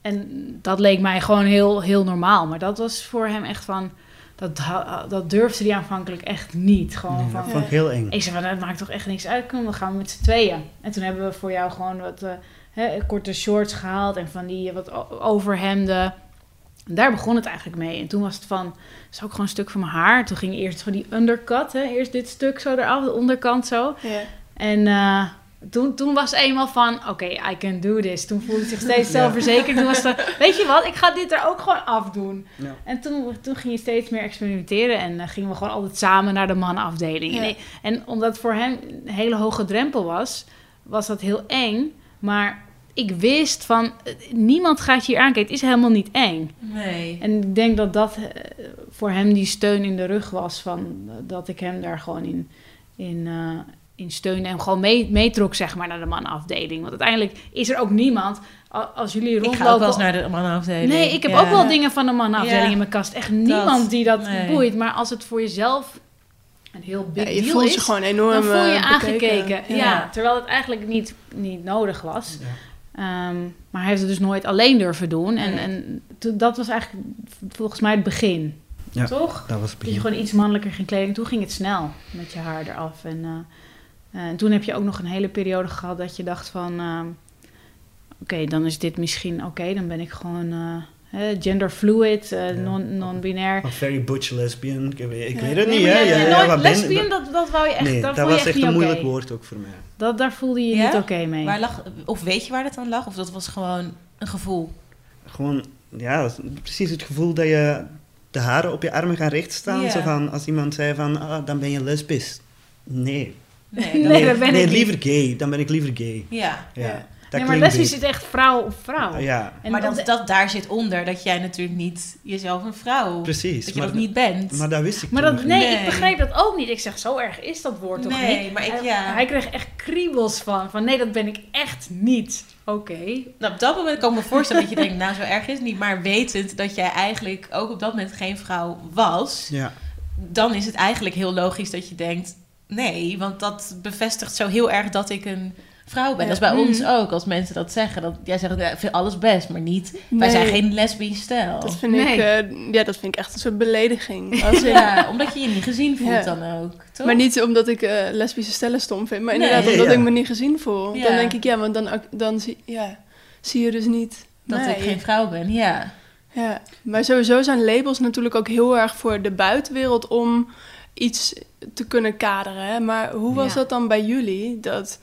En dat leek mij gewoon heel, heel normaal. Maar dat was voor hem echt van... Dat, dat durfde hij aanvankelijk echt niet. Gewoon Nee, van, dat vond ik heel eng. ik zei van, dat maakt toch echt niks uit. Kom, dan gaan we met z'n tweeën. En toen hebben we voor jou gewoon wat eh, hè, korte shorts gehaald. En van die eh, wat overhemden. En daar begon het eigenlijk mee. En toen was het van, zou ik gewoon een stuk van mijn haar. Toen ging eerst van die undercut. Hè, eerst dit stuk zo eraf, de onderkant zo. Ja. En eh, toen, toen was eenmaal van, oké, I can do this. Toen voelde hij zich steeds Ja. zelfverzekerd. Toen was het, weet je wat, ik ga dit er ook gewoon afdoen. Ja. En toen, toen ging je steeds meer experimenteren. En eh, gingen we gewoon altijd samen naar de mannenafdeling. Ja. En, en omdat het voor hem een hele hoge drempel was, was dat heel eng. Maar ik wist van, eh, niemand gaat je hier aankijken. Het is helemaal niet eng. Nee. En ik denk dat dat eh, voor hem die steun in de rug was. Van, dat ik hem daar gewoon in, in, eh, in steunde. En gewoon mee, meetrok zeg maar, naar de mannenafdeling. Want uiteindelijk is er ook niemand... Als jullie Ik ga ook rondlopen... wel eens naar de mannenafdeling. Nee, ik heb Ja. ook wel dingen van de mannenafdeling Ja. in mijn kast. Echt niemand die dat nee. boeit. Maar als het voor jezelf een heel big Ja, je deal voelt is... je gewoon enorm dan voel je eh, aangekeken. Ja. terwijl het eigenlijk niet, niet nodig was. Ja. Ehm, maar hij heeft het dus nooit alleen durven doen. En, Nee. en dat was eigenlijk volgens mij het begin. Ja. Toch? Dat was het Dat je gewoon iets mannelijker ging kleden. Toen ging het snel met je haar eraf. En, eh, en toen heb je ook nog een hele periode gehad dat je dacht van... ehm, Oké, dan is dit misschien... Oké, dan ben ik gewoon eh, hè, genderfluid, eh, Ja. non-binair. Very butch lesbian, ik weet, ik Ja. weet het niet, hè. Ja, ja, ben- lesbian, dat, dat wou je echt, Nee, dat was echt een moeilijk woord ook voor mij. Dat, daar voelde je je Ja? niet oké mee. Waar lag, of weet je waar dat aan lag? Of dat was gewoon een gevoel? Gewoon, ja, precies het gevoel dat je de haren op je armen gaan recht staan. Ja. Zo van, als iemand zei van, ah, dan ben je lesbisch. Nee, Nee, Nee, dat ben nee ik niet. liever gay. Dan ben ik liever gay. ja. Ja, dat nee, maar lesbisch is echt vrouw op vrouw. Ja, En maar dat- dat, dat, daar zit onder dat jij natuurlijk niet jezelf een vrouw... precies. Dat je maar, dat niet bent. maar dat wist ik Maar toen dat, nee, Nee. ik begreep dat ook niet. Ik zeg, zo erg is dat woord toch Nee, niet? maar ik- hij, ja. hij kreeg echt kriebels van. Van nee, dat ben ik echt niet. Oké. Nou, op dat moment kan ik me voorstellen dat je denkt, nou zo erg is het niet. Maar wetend dat jij eigenlijk ook op dat moment geen vrouw was. Ja. dan is het eigenlijk heel logisch dat je denkt, nee, want dat bevestigt zo heel erg dat ik een vrouw ben. Ja. Dat is bij ons Mhm. ook, als mensen dat zeggen. Dat, jij zegt, ja, ik vind alles best, maar niet, wij zijn geen lesbisch stel. Dat vind, Nee. ik, eh, ja, dat vind ik echt een soort belediging. Als in- Ja, omdat je je niet gezien voelt Ja. dan ook, toch? Maar niet omdat ik eh, lesbische stellen stom vind, maar Nee. inderdaad omdat ja. ik me niet gezien voel. Ja. Dan denk ik, ja, want dan, dan zie, ja, zie je dus niet dat mij. ik geen vrouw ben, ja. Ja, maar sowieso zijn labels natuurlijk ook heel erg voor de buitenwereld om iets te kunnen kaderen. Hè? Maar hoe was Ja. dat dan bij jullie? Dat,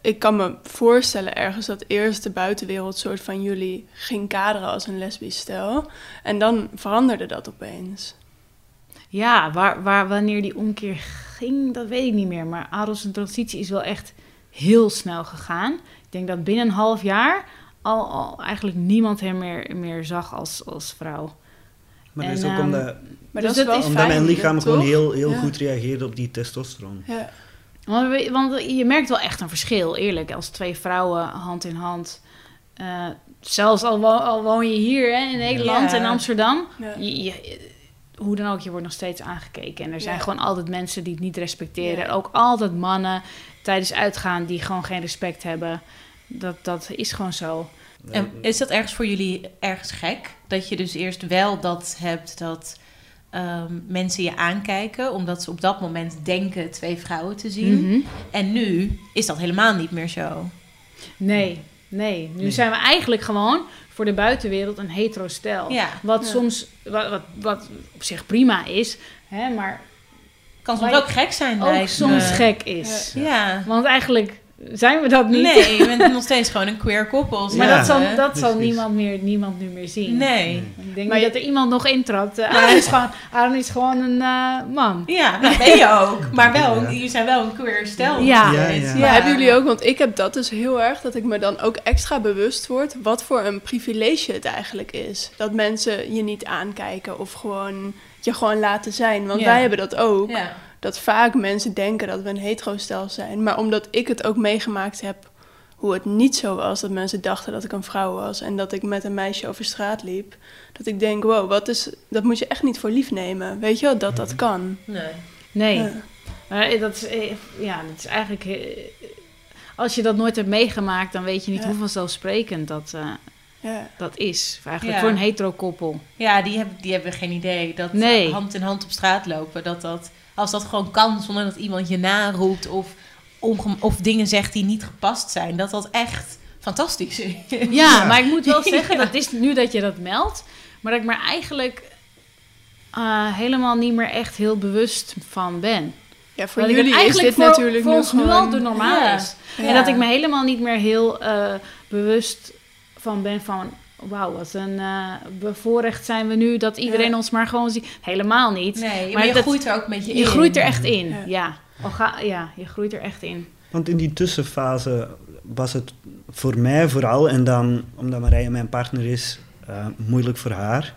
ik kan me voorstellen ergens dat eerst de buitenwereld soort van jullie ging kaderen als een lesbisch stel. En dan veranderde dat opeens. Ja, waar, waar, wanneer die omkeer ging, dat weet ik niet meer. Maar Adels en transitie is wel echt heel snel gegaan. Ik denk dat binnen een half jaar al, al eigenlijk niemand hem meer, meer zag als, als vrouw. Maar dat En, is ook ehm, omdat, Maar Dus dat is wel omdat mijn lichaam gewoon toch? heel, heel Ja. goed reageerde op die testosteron. Ja. Want, want je merkt wel echt een verschil, eerlijk. Als twee vrouwen hand in hand. eh, zelfs al, wo- al woon je hier hè, in Nederland, Ja. in Amsterdam. Ja. Je, je- hoe dan ook, je wordt nog steeds aangekeken. En er zijn Ja. gewoon altijd mensen die het niet respecteren. Ja. Ook altijd mannen tijdens uitgaan die gewoon geen respect hebben. Dat, dat is gewoon zo. En is dat ergens voor jullie ergens gek? Dat je dus eerst wel dat hebt dat ehm, mensen je aankijken, omdat ze op dat moment denken twee vrouwen te zien. Mhm. En nu is dat helemaal niet meer zo. Nee, nee. Nu Nee. zijn we eigenlijk gewoon voor de buitenwereld een hetero stel. Ja, Wat Ja. soms, wat, wat, wat op zich prima is, hè, maar kan soms ook gek zijn. ook soms gek is. Ja. Want eigenlijk zijn we dat niet. Nee, je bent nog steeds gewoon een queer koppel. Maar Ja. dat zal, dat zal niemand, meer, niemand nu meer zien. Nee. Ik denk Maar niet je- dat er iemand nog intrapt. Uh, Aaron, is gewoon, Aaron is gewoon een eh, man. Ja, dat ben je ook. Maar wel, Ja. jullie zijn wel een queer stel. Ja. Ja, steeds. ja. Maar hebben jullie ook, want ik heb dat dus heel erg, dat ik me dan ook extra bewust word wat voor een privilege het eigenlijk is. Dat mensen je niet aankijken of gewoon je gewoon laten zijn. Want Ja. wij hebben dat ook. Ja. Dat vaak mensen denken dat we een hetero-stel zijn. Maar omdat ik het ook meegemaakt heb hoe het niet zo was, dat mensen dachten dat ik een vrouw was en dat ik met een meisje over straat liep, dat ik denk, wow, wat is, dat moet je echt niet voor lief nemen. Weet je wel, dat dat kan. Nee. Nee. Ja. Maar dat is, eh, ja, dat is eigenlijk... eh, als je dat nooit hebt meegemaakt, dan weet je niet Ja. hoe vanzelfsprekend dat, eh, Ja. dat is. Eigenlijk Ja. voor een hetero koppel. Ja, die hebben, die hebben geen idee dat Nee. hand in hand op straat lopen, dat dat, als dat gewoon kan zonder dat iemand je naroept of, of dingen zegt die niet gepast zijn, dat dat echt fantastisch is. Ja, Ja. maar ik moet wel zeggen, dat is nu dat je dat meldt, maar dat ik me eigenlijk eh, helemaal niet meer echt heel bewust van ben. Ja, voor Dat jullie is eigenlijk dit voor, natuurlijk voor nu ons nu al de normaal Ja. is. Ja. En dat ik me helemaal niet meer heel eh, bewust van ben van... Wauw, wat een eh, bevoorrecht zijn we nu dat iedereen Ja. ons maar gewoon ziet. Helemaal niet. Nee, maar, Maar je dat- groeit er ook een beetje in. Je groeit er echt in, Ja. ja. Ga, ja, je groeit er echt in. Want in die tussenfase was het voor mij vooral, en dan omdat Marije mijn partner is, eh, moeilijk voor haar.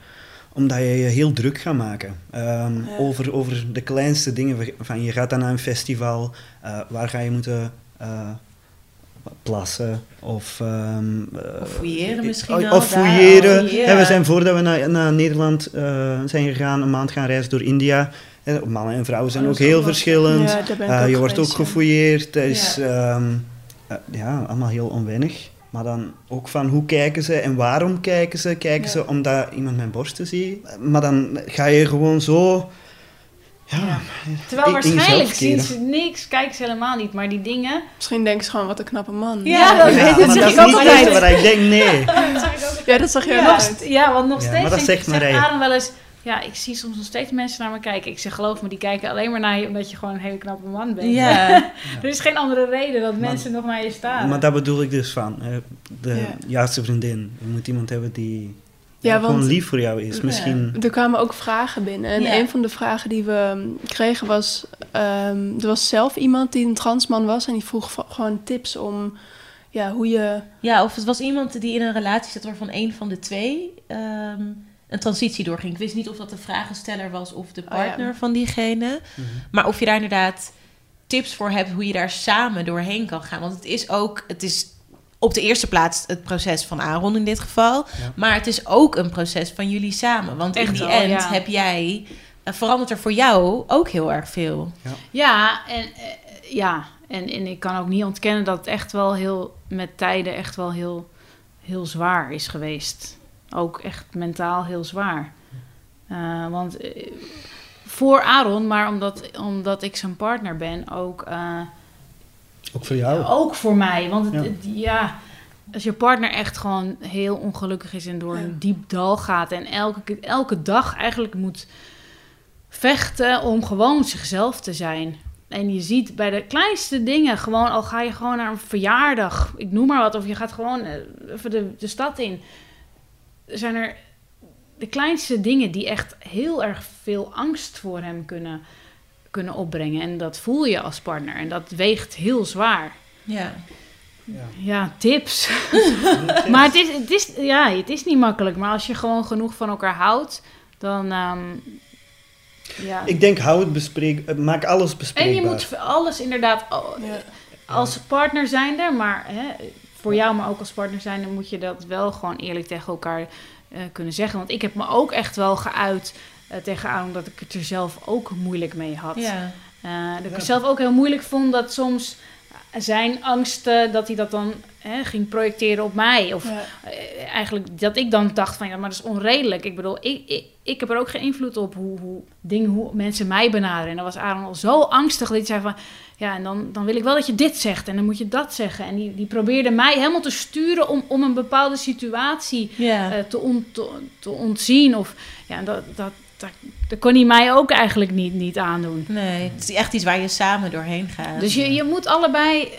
Omdat je je heel druk gaat maken. Ehm, Ja. over, over de kleinste dingen. Van, je gaat dan naar een festival, eh, waar ga je moeten eh, plassen? Of, eh, Of fouilleren misschien Of, al of fouilleren. Hè, we zijn voordat we naar, naar Nederland eh, zijn gegaan, een maand gaan reizen door India. Hè, mannen en vrouwen zijn Oh, ook heel ook verschillend. Ja, Eh, je wordt ook gefouilleerd. Dat is Ja. ehm, eh, ja, allemaal heel onwennig. Maar dan ook van hoe kijken ze en waarom kijken ze? Kijken Ja. ze omdat iemand mijn borsten ziet? Maar dan ga je gewoon zo... Ja. Terwijl in- in jezelf waarschijnlijk zien ze niks, kijken ze helemaal niet. Maar die dingen... Misschien denken ze gewoon, wat een knappe man. Ja, dat, Ja, dat maar zeg dat ik is ook niet het altijd. waar ik denk, nee. Ja, dat zag je Ja, wel nog ja, want nog Ja, steeds maar dat zegt zegt Marije. Adam wel eens... Ja, ik zie soms nog steeds mensen naar me kijken. Ik zeg, geloof me, die kijken alleen maar naar je... omdat je gewoon een hele knappe man bent. Ja. Er is geen andere reden dat Maar- mensen nog naar je staan. Maar daar bedoel ik dus van. hè. De Ja. juiste vriendin. Je moet iemand hebben die, Ja, gewoon want- lief voor jou is. Misschien. Er kwamen ook vragen binnen. En Ja. een van de vragen die we kregen was... ehm, er was zelf iemand die een transman was... en die vroeg gewoon tips om ja, hoe je... Ja, of het was iemand die in een relatie zat waarvan een van de twee ehm, een transitie doorging. Ik wist niet of dat de vragensteller was of de Oh ja. partner van diegene. Maar of je daar inderdaad tips voor hebt hoe je daar samen doorheen kan gaan. Want het is ook, het is op de eerste plaats het proces van Aaron in dit geval. Ja. Maar het is ook een proces van jullie samen. Want in die end ja. heb jij, eh, verandert er voor jou ook heel erg veel. Ja, en, eh, ja. En, en ik kan ook niet ontkennen dat het echt wel heel, met tijden echt wel heel, heel zwaar is geweest. Ook echt mentaal heel zwaar. Eh, want voor Aaron, maar omdat, omdat ik zijn partner ben, ook, eh, Ook voor jou. ook voor mij. Want het, Ja. het- ja, als je partner echt gewoon heel ongelukkig is en door een diep dal gaat en elke, elke dag eigenlijk moet vechten om gewoon zichzelf te zijn. En je ziet bij de kleinste dingen, gewoon al ga je gewoon naar een verjaardag, ik noem maar wat, of je gaat gewoon eh, even de, de stad in. Zijn er de kleinste dingen die echt heel erg veel angst voor hem kunnen, kunnen opbrengen. En dat voel je als partner en dat weegt heel zwaar. Ja. Ja. Ja, tips. maar het is, het, is, ja, het is niet makkelijk. Maar als je gewoon genoeg van elkaar houdt, dan... ehm, ja. Ik denk, hou het bespreek, eh, maak alles bespreekbaar. En je moet voor alles inderdaad oh, als partner zijnde, maar hè, voor jou, maar ook als partner zijnde, moet je dat wel gewoon eerlijk tegen elkaar eh, kunnen zeggen. Want ik heb me ook echt wel geuit eh, tegen Aaron dat ik het er zelf ook moeilijk mee had. Ja. Eh, dat ik het zelf ook heel moeilijk vond dat soms zijn angsten, dat hij dat dan hè, ging projecteren op mij. Of Ja. eh, eigenlijk dat ik dan dacht van ja, maar dat is onredelijk. Ik bedoel, ik, ik, ik heb er ook geen invloed op hoe, hoe dingen, hoe mensen mij benaderen. En dan was Aaron al zo angstig dat hij zei van ja, en dan, dan wil ik wel dat je dit zegt en dan moet je dat zeggen. En die, die probeerde mij helemaal te sturen om, om een bepaalde situatie Ja. eh, te, on, te, te ontzien. Of ja, dat, dat, dat, dat kon hij mij ook eigenlijk niet, niet aandoen. Nee, het is echt iets waar je samen doorheen gaat. Dus je, je moet allebei eh,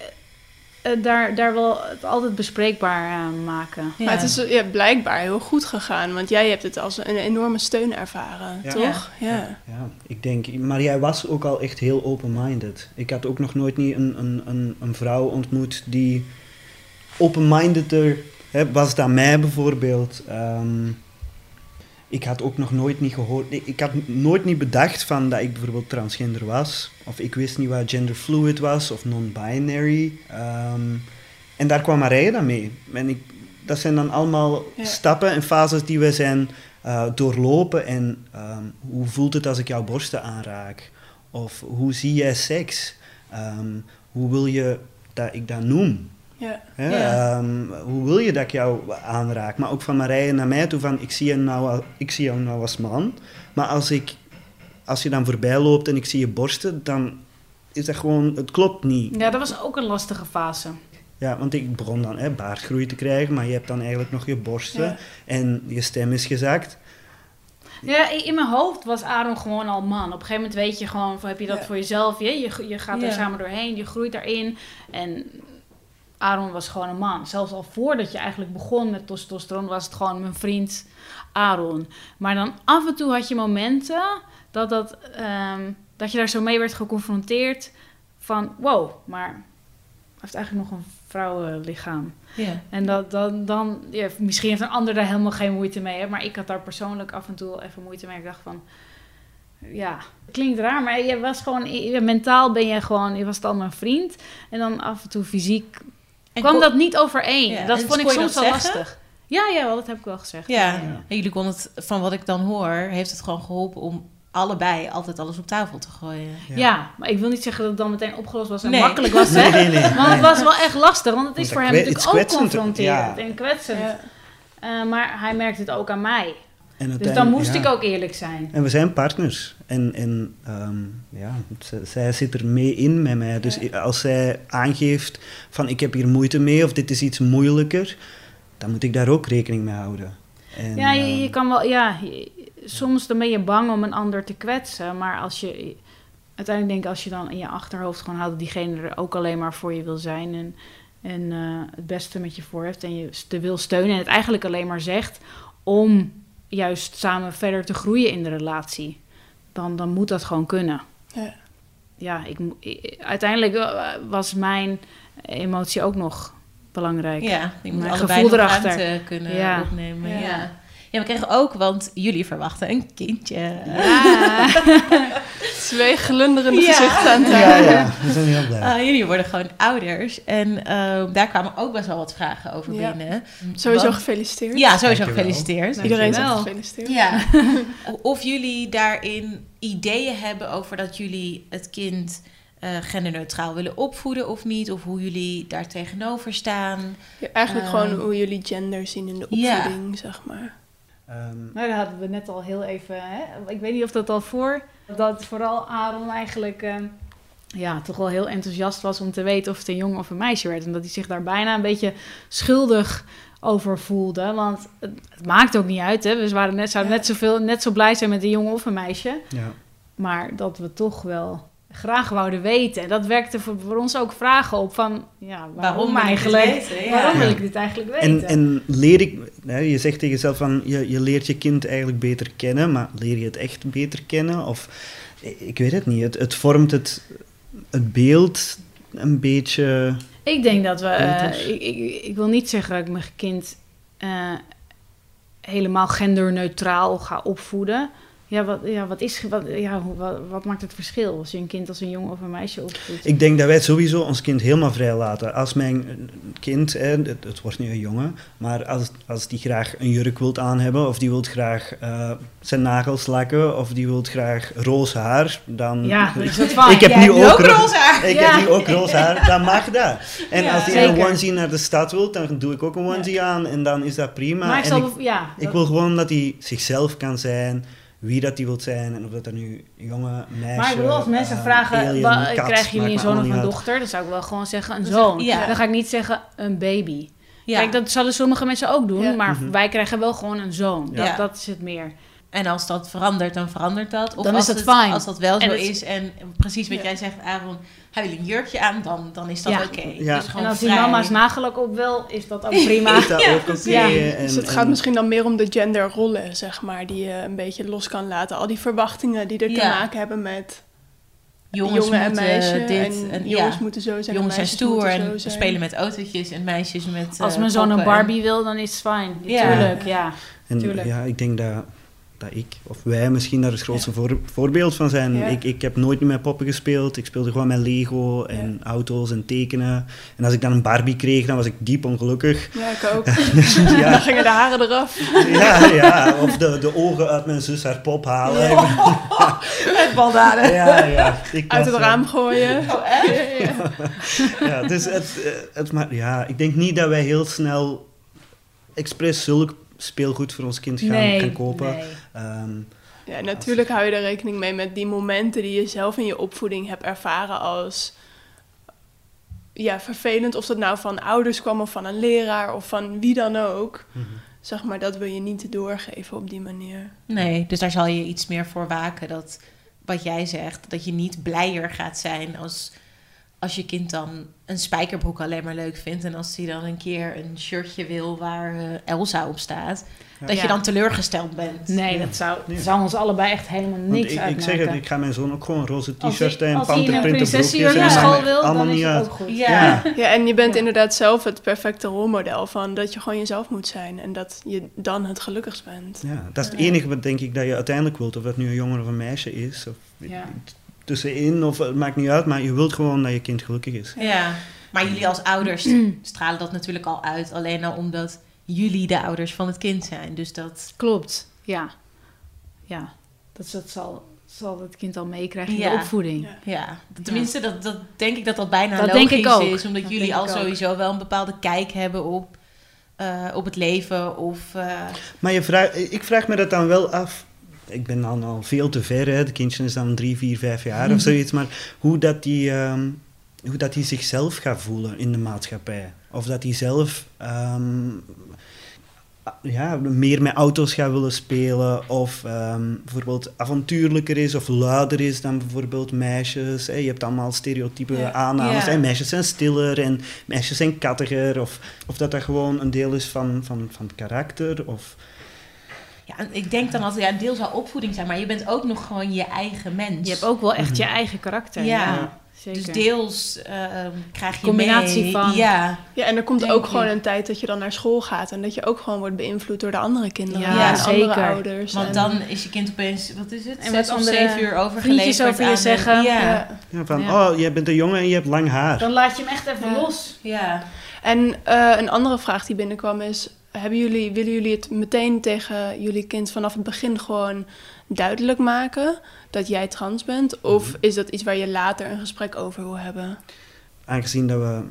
eh, daar, daar wel altijd bespreekbaar eh, maken. Ja. Maar het is ja, blijkbaar heel goed gegaan. Want jij hebt het als een enorme steun ervaren, Ja. toch? Ja. Ja, ik denk, maar jij was ook al echt heel open-minded. Ik had ook nog nooit niet een, een, een, een vrouw ontmoet die open-mindeder hè, was dan mij bijvoorbeeld. Ehm, ik had ook nog nooit niet gehoord, ik, had nooit niet bedacht van dat ik bijvoorbeeld transgender was. Of ik wist niet wat genderfluid was of non-binary. Ehm, en daar kwam Marije dan mee. En ik, dat zijn dan allemaal Ja. stappen en fases die we zijn eh, doorlopen. En ehm, hoe voelt het als ik jouw borsten aanraak? Of hoe zie jij seks? Ehm, hoe wil je dat ik dat noem? Ja. Ehm, hoe wil je dat ik jou aanraak? Maar ook van Marije naar mij toe van, ik zie, je nou, al- ik zie jou nou als man. Maar als, ik, als je dan voorbij loopt en ik zie je borsten, dan is dat gewoon, het klopt niet. Ja, dat was ook een lastige fase. Ja, want ik begon dan hè, baardgroei te krijgen, maar je hebt dan eigenlijk nog je borsten Ja. en je stem is gezakt. Ja, in in mijn hoofd was Aaron gewoon al man. Op een gegeven moment weet je gewoon, van, heb je dat Ja. voor jezelf? Je, je, je gaat er Ja. samen doorheen, je groeit daarin. En Aaron was gewoon een man. Zelfs al voordat je eigenlijk begon met testosteron, was het gewoon mijn vriend Aaron. Maar dan af en toe had je momenten dat, dat, ehm, dat je daar zo mee werd geconfronteerd van, wow, maar heeft eigenlijk nog een vrouwenlichaam. Ja. En dat, dan, dan ja, misschien heeft een ander daar helemaal geen moeite mee. Hè? Maar ik had daar persoonlijk af en toe even moeite mee. Ik dacht van, ja, klinkt raar, maar je was gewoon, je- mentaal ben je gewoon, je was dan mijn vriend. En dan af en toe fysiek En kwam kon- dat niet overeen. Ja, dat en vond ik soms wel lastig. Ja, ja, wel, dat heb ik wel gezegd. Ja, en jullie konden het, van wat ik dan hoor, heeft het gewoon geholpen om allebei altijd alles op tafel te gooien. Ja. Ja. maar ik wil niet zeggen dat het dan meteen opgelost was en Nee. makkelijk was. Nee, Hè? nee, nee. Want het was wel echt lastig, want het is Want voor hem natuurlijk ook kwetsend, confronterend ja. en kwetsend. Ja. Eh, maar hij merkte het ook aan mij. En Dus dan moest ja. ik ook eerlijk zijn. En we zijn partners. En, en ehm, ja, zij zit er mee in met mij. Dus Ja. als zij aangeeft van ik heb hier moeite mee of dit is iets moeilijker, dan moet ik daar ook rekening mee houden. En, Ja, je, ehm, je kan wel, ja, je- soms dan ben je bang om een ander te kwetsen. Maar als je, uiteindelijk denk ik als je dan in je achterhoofd gewoon houdt dat diegene er ook alleen maar voor je wil zijn. En, en eh, het beste met je voor heeft en je te wil steunen. En het eigenlijk alleen maar zegt om juist samen verder te groeien in de relatie, dan, dan moet dat gewoon kunnen. Ja. Ja, ik, uiteindelijk eh, was mijn emotie ook nog belangrijk. Ja, je moet Mijn gevoel erachter. kunnen Ja. opnemen. Ja. Ja. Ja. we kregen ook, want jullie verwachten een kindje. Ja. Twee glunderende Ja. gezichten aan Ja, ja, we zijn heel blij. Ah, jullie worden gewoon ouders. En eh, daar kwamen ook best wel wat vragen over Ja. binnen. Sowieso Want- gefeliciteerd. Ja, sowieso Dankjewel. gefeliciteerd. Iedereen zegt gefeliciteerd. Ja. of jullie daarin ideeën hebben over dat jullie het kind eh, genderneutraal willen opvoeden of niet. Of hoe jullie daar tegenover staan. Ja, eigenlijk Ehm, gewoon hoe jullie gender zien in de ja. opvoeding, zeg maar. Ehm, Nou, daar hadden we net al heel even. Hè? Ik weet niet of dat al voor. Dat vooral Aaron eigenlijk. eh, ja, toch wel heel enthousiast was om te weten of het een jongen of een meisje werd. En dat hij zich daar bijna een beetje schuldig over voelde. Want het, het maakt ook niet uit. Hè? We waren net, zouden net, zoveel, net zo blij zijn met een jongen of een meisje. ja. Maar dat we toch wel graag wouden weten. En dat werkte voor, voor ons ook vragen op van... Ja, waarom, eigenlijk? weten? Ja. Waarom wil ik dit eigenlijk weten? En, en leer ik, hè, je zegt tegen jezelf van je, je leert je kind eigenlijk beter kennen, maar leer je het echt beter kennen? Of ik weet het niet, het, het vormt het, het beeld een beetje. Ik denk dat we. eh, ik, ik wil niet zeggen dat ik mijn kind eh, helemaal genderneutraal ga opvoeden. Ja, wat, ja, wat, is, wat, ja, wat, wat maakt het verschil als je een kind als een jongen of een meisje opvoedt? Ik denk dat wij sowieso ons kind helemaal vrij laten. Als mijn kind, hè, het, het wordt nu een jongen, maar als, als die graag een jurk wilt aan hebben, of die wilt graag eh, zijn nagels lakken, of die wilt graag roze haar, dan. ja, is ik heb nu ook, ro- roze haar. Ik Ja. heb nu ook roze haar, dan mag dat. En Ja, als die een onesie naar de stad wil, dan doe ik ook een onesie aan en dan is dat prima. maar ik en zal, ik, ja, ik wil gewoon dat hij zichzelf kan zijn, wie dat hij wil zijn, en of dat er nu jongen, meisje, maar ik bedoel, als mensen eh, vragen, alien, kat, krijgen jullie maakt een zoon of een uit. dochter? Dan zou ik wel gewoon zeggen een zoon. ja. Dan ga ik niet zeggen een baby. Ja. Kijk, dat zullen sommige mensen ook doen, Ja. maar Mhm. wij krijgen wel gewoon een zoon. Ja. Dat, dat is het meer. En als dat verandert, dan verandert dat. Of Dan als is dat het, fijn. Als dat wel zo is en precies wat Ja. jij zegt, Aaron, hij wil een jurkje aan, dan, dan is dat Ja. oké. Ja. Dus gewoon En als die vrij. mama's nagelak op wil, is dat ook prima. Is dat ook oké? Ja. en- Dus het en- gaat misschien dan meer om de genderrollen, zeg maar, die je een beetje los kan laten. Al die verwachtingen die er te maken hebben met jongens jongen en moeten meisje. dit en en jongens ja. moeten zo zijn. en Jongens zijn meisjes stoer moeten en spelen met autootjes en meisjes met Als eh, mijn zoon een en- Barbie wil, dan is het fijn. Ja. Tuurlijk, ja. En Tuurlijk. ja, ik denk dat, dat ik, of wij misschien daar het grootste voor, voorbeeld van zijn. Ja. Ik, ik heb nooit meer met poppen gespeeld. Ik speelde gewoon met Lego en auto's en tekenen. En als ik dan een Barbie kreeg, dan was ik diep ongelukkig. Ja, ik ook. Dus Dan ja, gingen de haren eraf. ja, ja, of de, de ogen uit mijn zus haar pop halen. Met baldaden. Ja, ja. Ik Uit was, het raam gooien. Oh? Ja, ja. Ja, dus het, het, maar, ja, ik denk niet dat wij heel snel expres zulk speelgoed voor ons kind gaan, nee, gaan kopen. nee. Ehm, Ja, natuurlijk hou je er rekening mee met die momenten die je zelf in je opvoeding hebt ervaren als ja, vervelend. Of dat nou van ouders kwam of van een leraar of van wie dan ook. mhm. Zeg maar, dat wil je niet doorgeven op die manier. Nee, dus daar zal je iets meer voor waken. Dat wat jij zegt, dat je niet blijer gaat zijn als, als je kind dan een spijkerbroek alleen maar leuk vindt. En als hij dan een keer een shirtje wil waar eh, Elsa op staat. Ja. Dat Ja. je dan teleurgesteld bent. Nee, Ja. dat zou, dat zou ons allebei echt helemaal niks ik, ik uitmaken. zeg het, ik ga mijn zoon ook gewoon roze t-shirts en als hij in een panterprinte broekjes. naar school wil, dan is het ook goed. Ja. Ja. Ja, en je bent Ja. inderdaad zelf het perfecte rolmodel van dat je gewoon jezelf moet zijn. En dat je dan het gelukkigst bent. Ja, dat is het Ja. enige wat denk ik dat je uiteindelijk wilt. Of dat nu een jongen of een meisje is. Of Ja. Tussenin, of het maakt niet uit. Maar je wilt gewoon dat je kind gelukkig is. Ja, maar jullie als ouders stralen dat natuurlijk al uit. Alleen al omdat jullie de ouders van het kind zijn. Dus dat... Klopt, ja. Ja, dat, dat zal, zal het kind al meekrijgen in Ja. de opvoeding. Ja. Ja, tenminste, dat, dat denk ik dat dat bijna Dat logisch denk ik ook. is. Omdat Dat jullie al sowieso wel een bepaalde kijk hebben op, eh, op het leven. Of, eh, Maar je vraag, ik vraag me dat dan wel af. Ik ben dan al veel te ver, hè. de kindje is dan drie, vier, vijf jaar of zoiets. Maar hoe dat die, ehm, hoe dat die zichzelf gaat voelen in de maatschappij. Of dat hij zelf ehm, ja, meer met auto's gaat willen spelen. Of ehm, bijvoorbeeld avontuurlijker is of luider is dan bijvoorbeeld meisjes. Hè. Je hebt allemaal stereotype Ja. aannames. Ja. Hè. Meisjes zijn stiller en meisjes zijn kattiger. Of, of dat dat gewoon een deel is van, van, van het karakter. Of, Ja, en ik denk dan altijd, ja, een deel zou opvoeding zijn, maar je bent ook nog gewoon je eigen mens. Je hebt ook wel echt je eigen karakter. Ja. Ja, zeker. Dus deels ehm, krijg je Combinatie mee. van- Ja, Ja, en er komt Denk ook gewoon een tijd dat je dan naar school gaat en dat je ook gewoon wordt beïnvloed door de andere kinderen Ja, en andere zeker. ouders. want en- dan is je kind opeens, wat is het, En zes of andere zeven uur overgeleverd vriendjes over je zeggen. Ja. ja. Van, Ja. oh, jij bent een jongen en je hebt lang haar. Dan laat je hem echt even Ja. los. ja. En eh, een andere vraag die binnenkwam is: hebben jullie, willen jullie het meteen tegen jullie kind vanaf het begin gewoon duidelijk maken dat jij trans bent? Of Mhm. is dat iets waar je later een gesprek over wil hebben? Aangezien dat we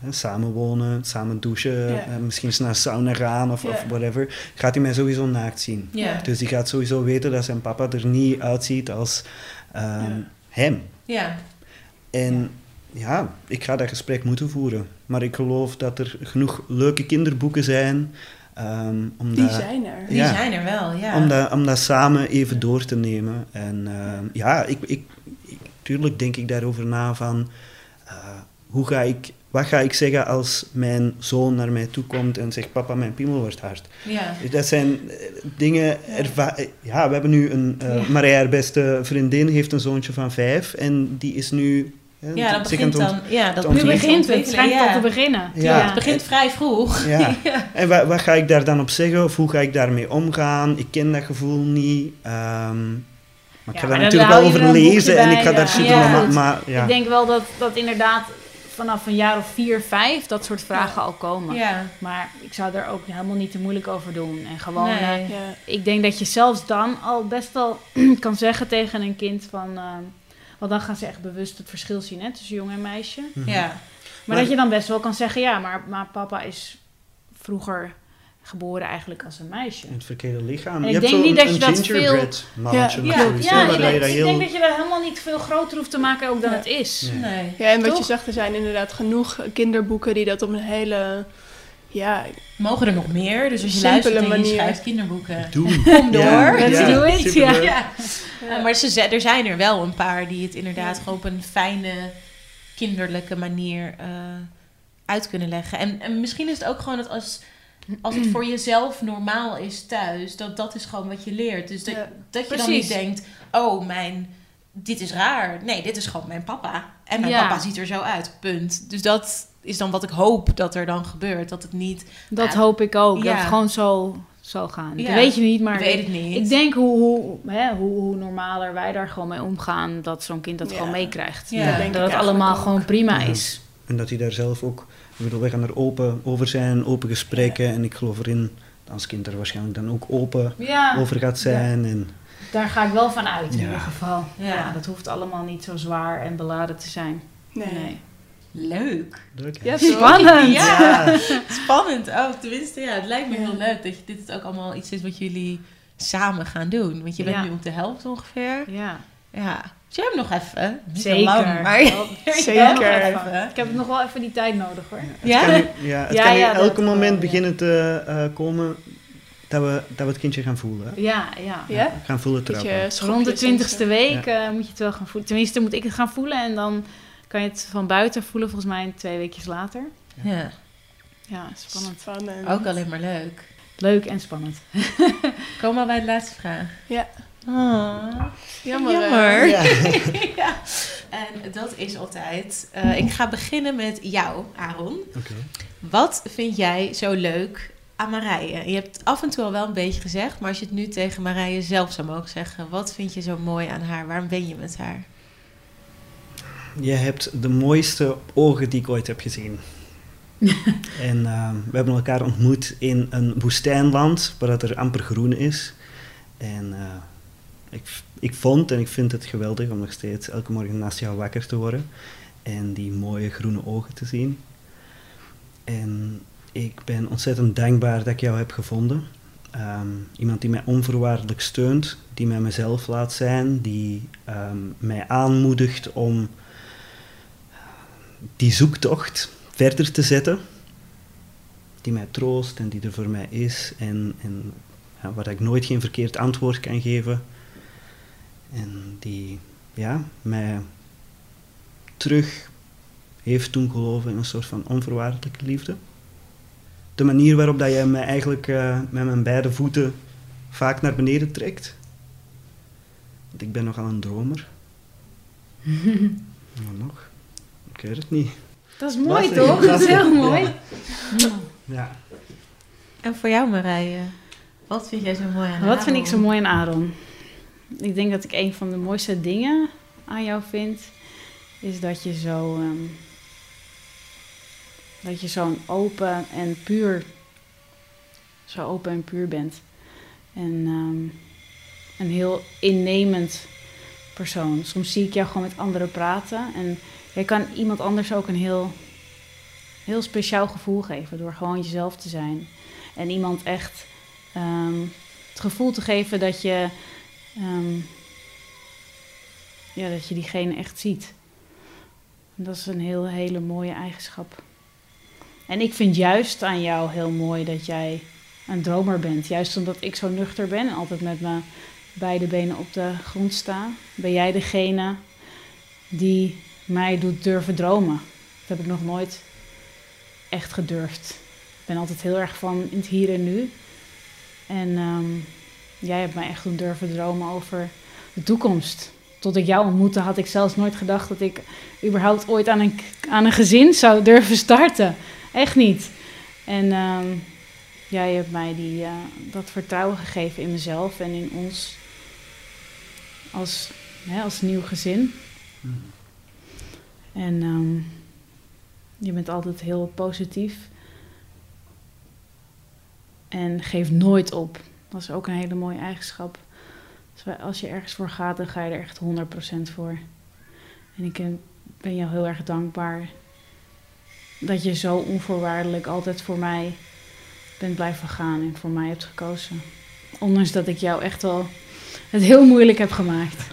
hè, samen wonen, samen douchen, eh, misschien eens naar een sauna gaan of, whatever, gaat hij mij sowieso naakt zien. Dus hij gaat sowieso weten dat zijn papa er niet uitziet als ehm, hem. ja. En ja, ik ga dat gesprek moeten voeren. Maar ik geloof dat er genoeg leuke kinderboeken zijn. ehm, om Die dat- zijn er. Die Ja. zijn er wel, ja. Om dat, om dat samen even door te nemen. En ehm, ja, ik, ik, ik, tuurlijk denk ik daarover na van... eh, hoe ga ik, wat ga ik zeggen als mijn zoon naar mij toe komt en zegt... Papa, mijn piemel wordt hard. ja. Dat zijn eh, dingen... erva- eh, ja, we hebben nu een... eh Maria, haar beste vriendin, heeft een zoontje van vijf. En die is nu... hè, Ja, dat begint dan. Ja, dat Nu begint het. Het schijnt al ja. te beginnen. Ja. Het begint vrij vroeg. Ja. En wat, wat ga ik daar dan op zeggen? Of hoe ga ik daarmee omgaan? Ik ken dat gevoel niet. ehm, maar ik Ja, ga daar natuurlijk wel over er lezen en bij, ik ga daar ja. zitten. Ja. Maar, maar ja. Ik denk wel dat, dat inderdaad vanaf een jaar of vier, vijf dat soort vragen al komen. Ja. Maar ik zou er ook helemaal niet te moeilijk over doen. En gewoon, Nee. eh, Ja. ik denk dat je zelfs dan al best wel kan zeggen tegen een kind van... eh, want dan gaan ze echt bewust het verschil zien hè, tussen jongen en meisje. Mhm. Ja. Maar, Maar- dat je dan best wel kan zeggen, ja, maar, maar papa is vroeger geboren eigenlijk als een meisje. In het verkeerde lichaam. En je ik hebt denk zo niet een, dat je een dat gingerbread mannetje Ja, ik denk, je dat ik heel... denk dat je dat helemaal niet veel groter hoeft te maken ook dan Ja. het is. Nee. Nee. Ja, en wat je zegt, er zijn inderdaad genoeg kinderboeken die dat op een hele... Ja, Mogen er nog meer? Dus als je Simpele luistert en je manier. schrijft kinderboeken. Doen. Kom door. Ja, Let's ja, do it, superleuk. Ja. Ja, maar ze, er zijn er wel een paar die het inderdaad gewoon op een fijne, kinderlijke manier eh, uit kunnen leggen. En, en misschien is het ook gewoon dat als, als het voor jezelf normaal is thuis, dat dat is gewoon wat je leert. Dus dat, Ja. dat je dan niet denkt, oh, mijn, dit is raar. Nee, dit is gewoon mijn papa. En mijn Ja. papa ziet er zo uit, punt. Dus dat is dan wat ik hoop dat er dan gebeurt. Dat het niet, Dat hoop ik ook. Dat het gewoon zo zal gaan. Ja. Dat weet je niet, maar ik weet het niet. ik denk hoe, hoe, hè, hoe, hoe normaler wij daar gewoon mee omgaan, dat zo'n kind dat Ja. gewoon meekrijgt. Ja. dat dat het allemaal ook. gewoon prima Ja. is. En dat hij daar zelf ook... Ik bedoel, wij gaan er open over zijn, open gesprekken. En ik geloof erin dat ons kind er waarschijnlijk dan ook open Ja, over gaat zijn. En daar ga ik wel van uit in Ja. ieder geval. Ja. Ja. dat hoeft allemaal niet zo zwaar en beladen te zijn. nee. Nee. Leuk. Ja, zo. Spannend! Ja, spannend. Oh, tenminste, ja, het lijkt me heel leuk dat je, dit het ook allemaal iets is wat jullie samen gaan doen. Want je bent Ja. nu op de helft ongeveer. Ja. Ja. Dus jij hebt nog even. Niet Zeker. lang, maar Zeker. nog even. Ik heb nog wel even die tijd nodig hoor. Ja? Het kan, nu- ja, het Ja, kan ja, elke wel, moment ja. beginnen te eh, komen dat we, dat we het kindje gaan voelen. Ja, ja. Ja? Gaan voelen Dat trappen. je schokjes Rond de twintigste week eh, moet je het wel gaan voelen. Tenminste, moet ik het gaan voelen en dan kan je het van buiten voelen, volgens mij twee weekjes later. ja. Ja, spannend. Spannend. Ook alleen maar leuk. Leuk en spannend. Kom maar bij de laatste vraag. Ja. Oh. Jammer. Jammer. Ja. ja. En dat is altijd... eh, ik ga beginnen met jou, Aaron. Oké. Wat vind jij zo leuk aan Marije? Je hebt af en toe al wel een beetje gezegd, maar als je het nu tegen Marije zelf zou mogen zeggen, wat vind je zo mooi aan haar? Waarom ben je met haar? Je hebt de mooiste ogen die ik ooit heb gezien. en eh, we hebben elkaar ontmoet in een woestijnland waar het er amper groen is. En eh, ik, ik vond en ik vind het geweldig om nog steeds elke morgen naast jou wakker te worden en die mooie groene ogen te zien. En ik ben ontzettend dankbaar dat ik jou heb gevonden. Ehm, iemand die mij onvoorwaardelijk steunt, die mij mezelf laat zijn, die ehm, mij aanmoedigt om die zoektocht verder te zetten, die mij troost en die er voor mij is en, en ja, waar ik nooit geen verkeerd antwoord kan geven en die ja, mij terug heeft doen geloven in een soort van onvoorwaardelijke liefde. de manier waarop dat je mij eigenlijk eh, met mijn beide voeten vaak naar beneden trekt. Want ik ben nogal een dromer. Wat nog? Ik weet het niet. Dat is mooi, Lastig, toch? Dat is heel mooi. Ja. En voor jou, Marije, wat vind jij zo mooi aan Wat vind ik zo mooi aan Aaron? Ik denk dat ik een van de mooiste dingen aan jou vind, is dat je zo. ehm, dat je zo'n open en puur. Zo open en puur bent. En ehm, een heel innemend persoon. Soms zie ik jou gewoon met anderen praten. En jij kan iemand anders ook een heel, heel speciaal gevoel geven door gewoon jezelf te zijn. En iemand echt ehm, het gevoel te geven dat je, ehm, ja, dat je diegene echt ziet. Dat is een heel, hele mooie eigenschap. En ik vind juist aan jou heel mooi dat jij een dromer bent. Juist omdat ik zo nuchter ben en altijd met mijn beide benen op de grond sta, ben jij degene die mij doet durven dromen. Dat heb ik nog nooit echt gedurfd. Ik ben altijd heel erg van in het hier en nu. En ehm, jij hebt mij echt doen durven dromen over de toekomst. Tot ik jou ontmoette had ik zelfs nooit gedacht dat ik überhaupt ooit aan een, aan een gezin zou durven starten. Echt niet. En ehm, jij hebt mij die, eh, dat vertrouwen gegeven in mezelf en in ons als, hè, als nieuw gezin. En ehm, je bent altijd heel positief. En geef nooit op. Dat is ook een hele mooie eigenschap. Als je ergens voor gaat, dan ga je er echt 100% voor. En ik ben jou heel erg dankbaar dat je zo onvoorwaardelijk altijd voor mij bent blijven gaan en voor mij hebt gekozen. Ondanks dat ik jou echt wel het heel moeilijk heb gemaakt.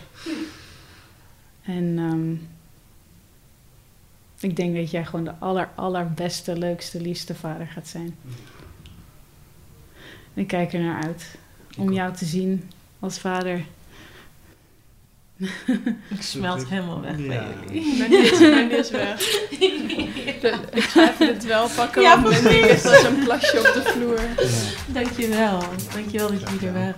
En ehm, ik denk dat jij gewoon de aller, allerbeste, leukste, liefste vader gaat zijn. En ik kijk er naar uit om jou te zien als vader. Ik smelt helemaal weg bij Ja. jullie. Mandy is, is weg. Ik ga even dit wel pakken, Ja, want precies. ligt als een plasje op de vloer. Ja. Dankjewel. Dankjewel dat jullie er waren.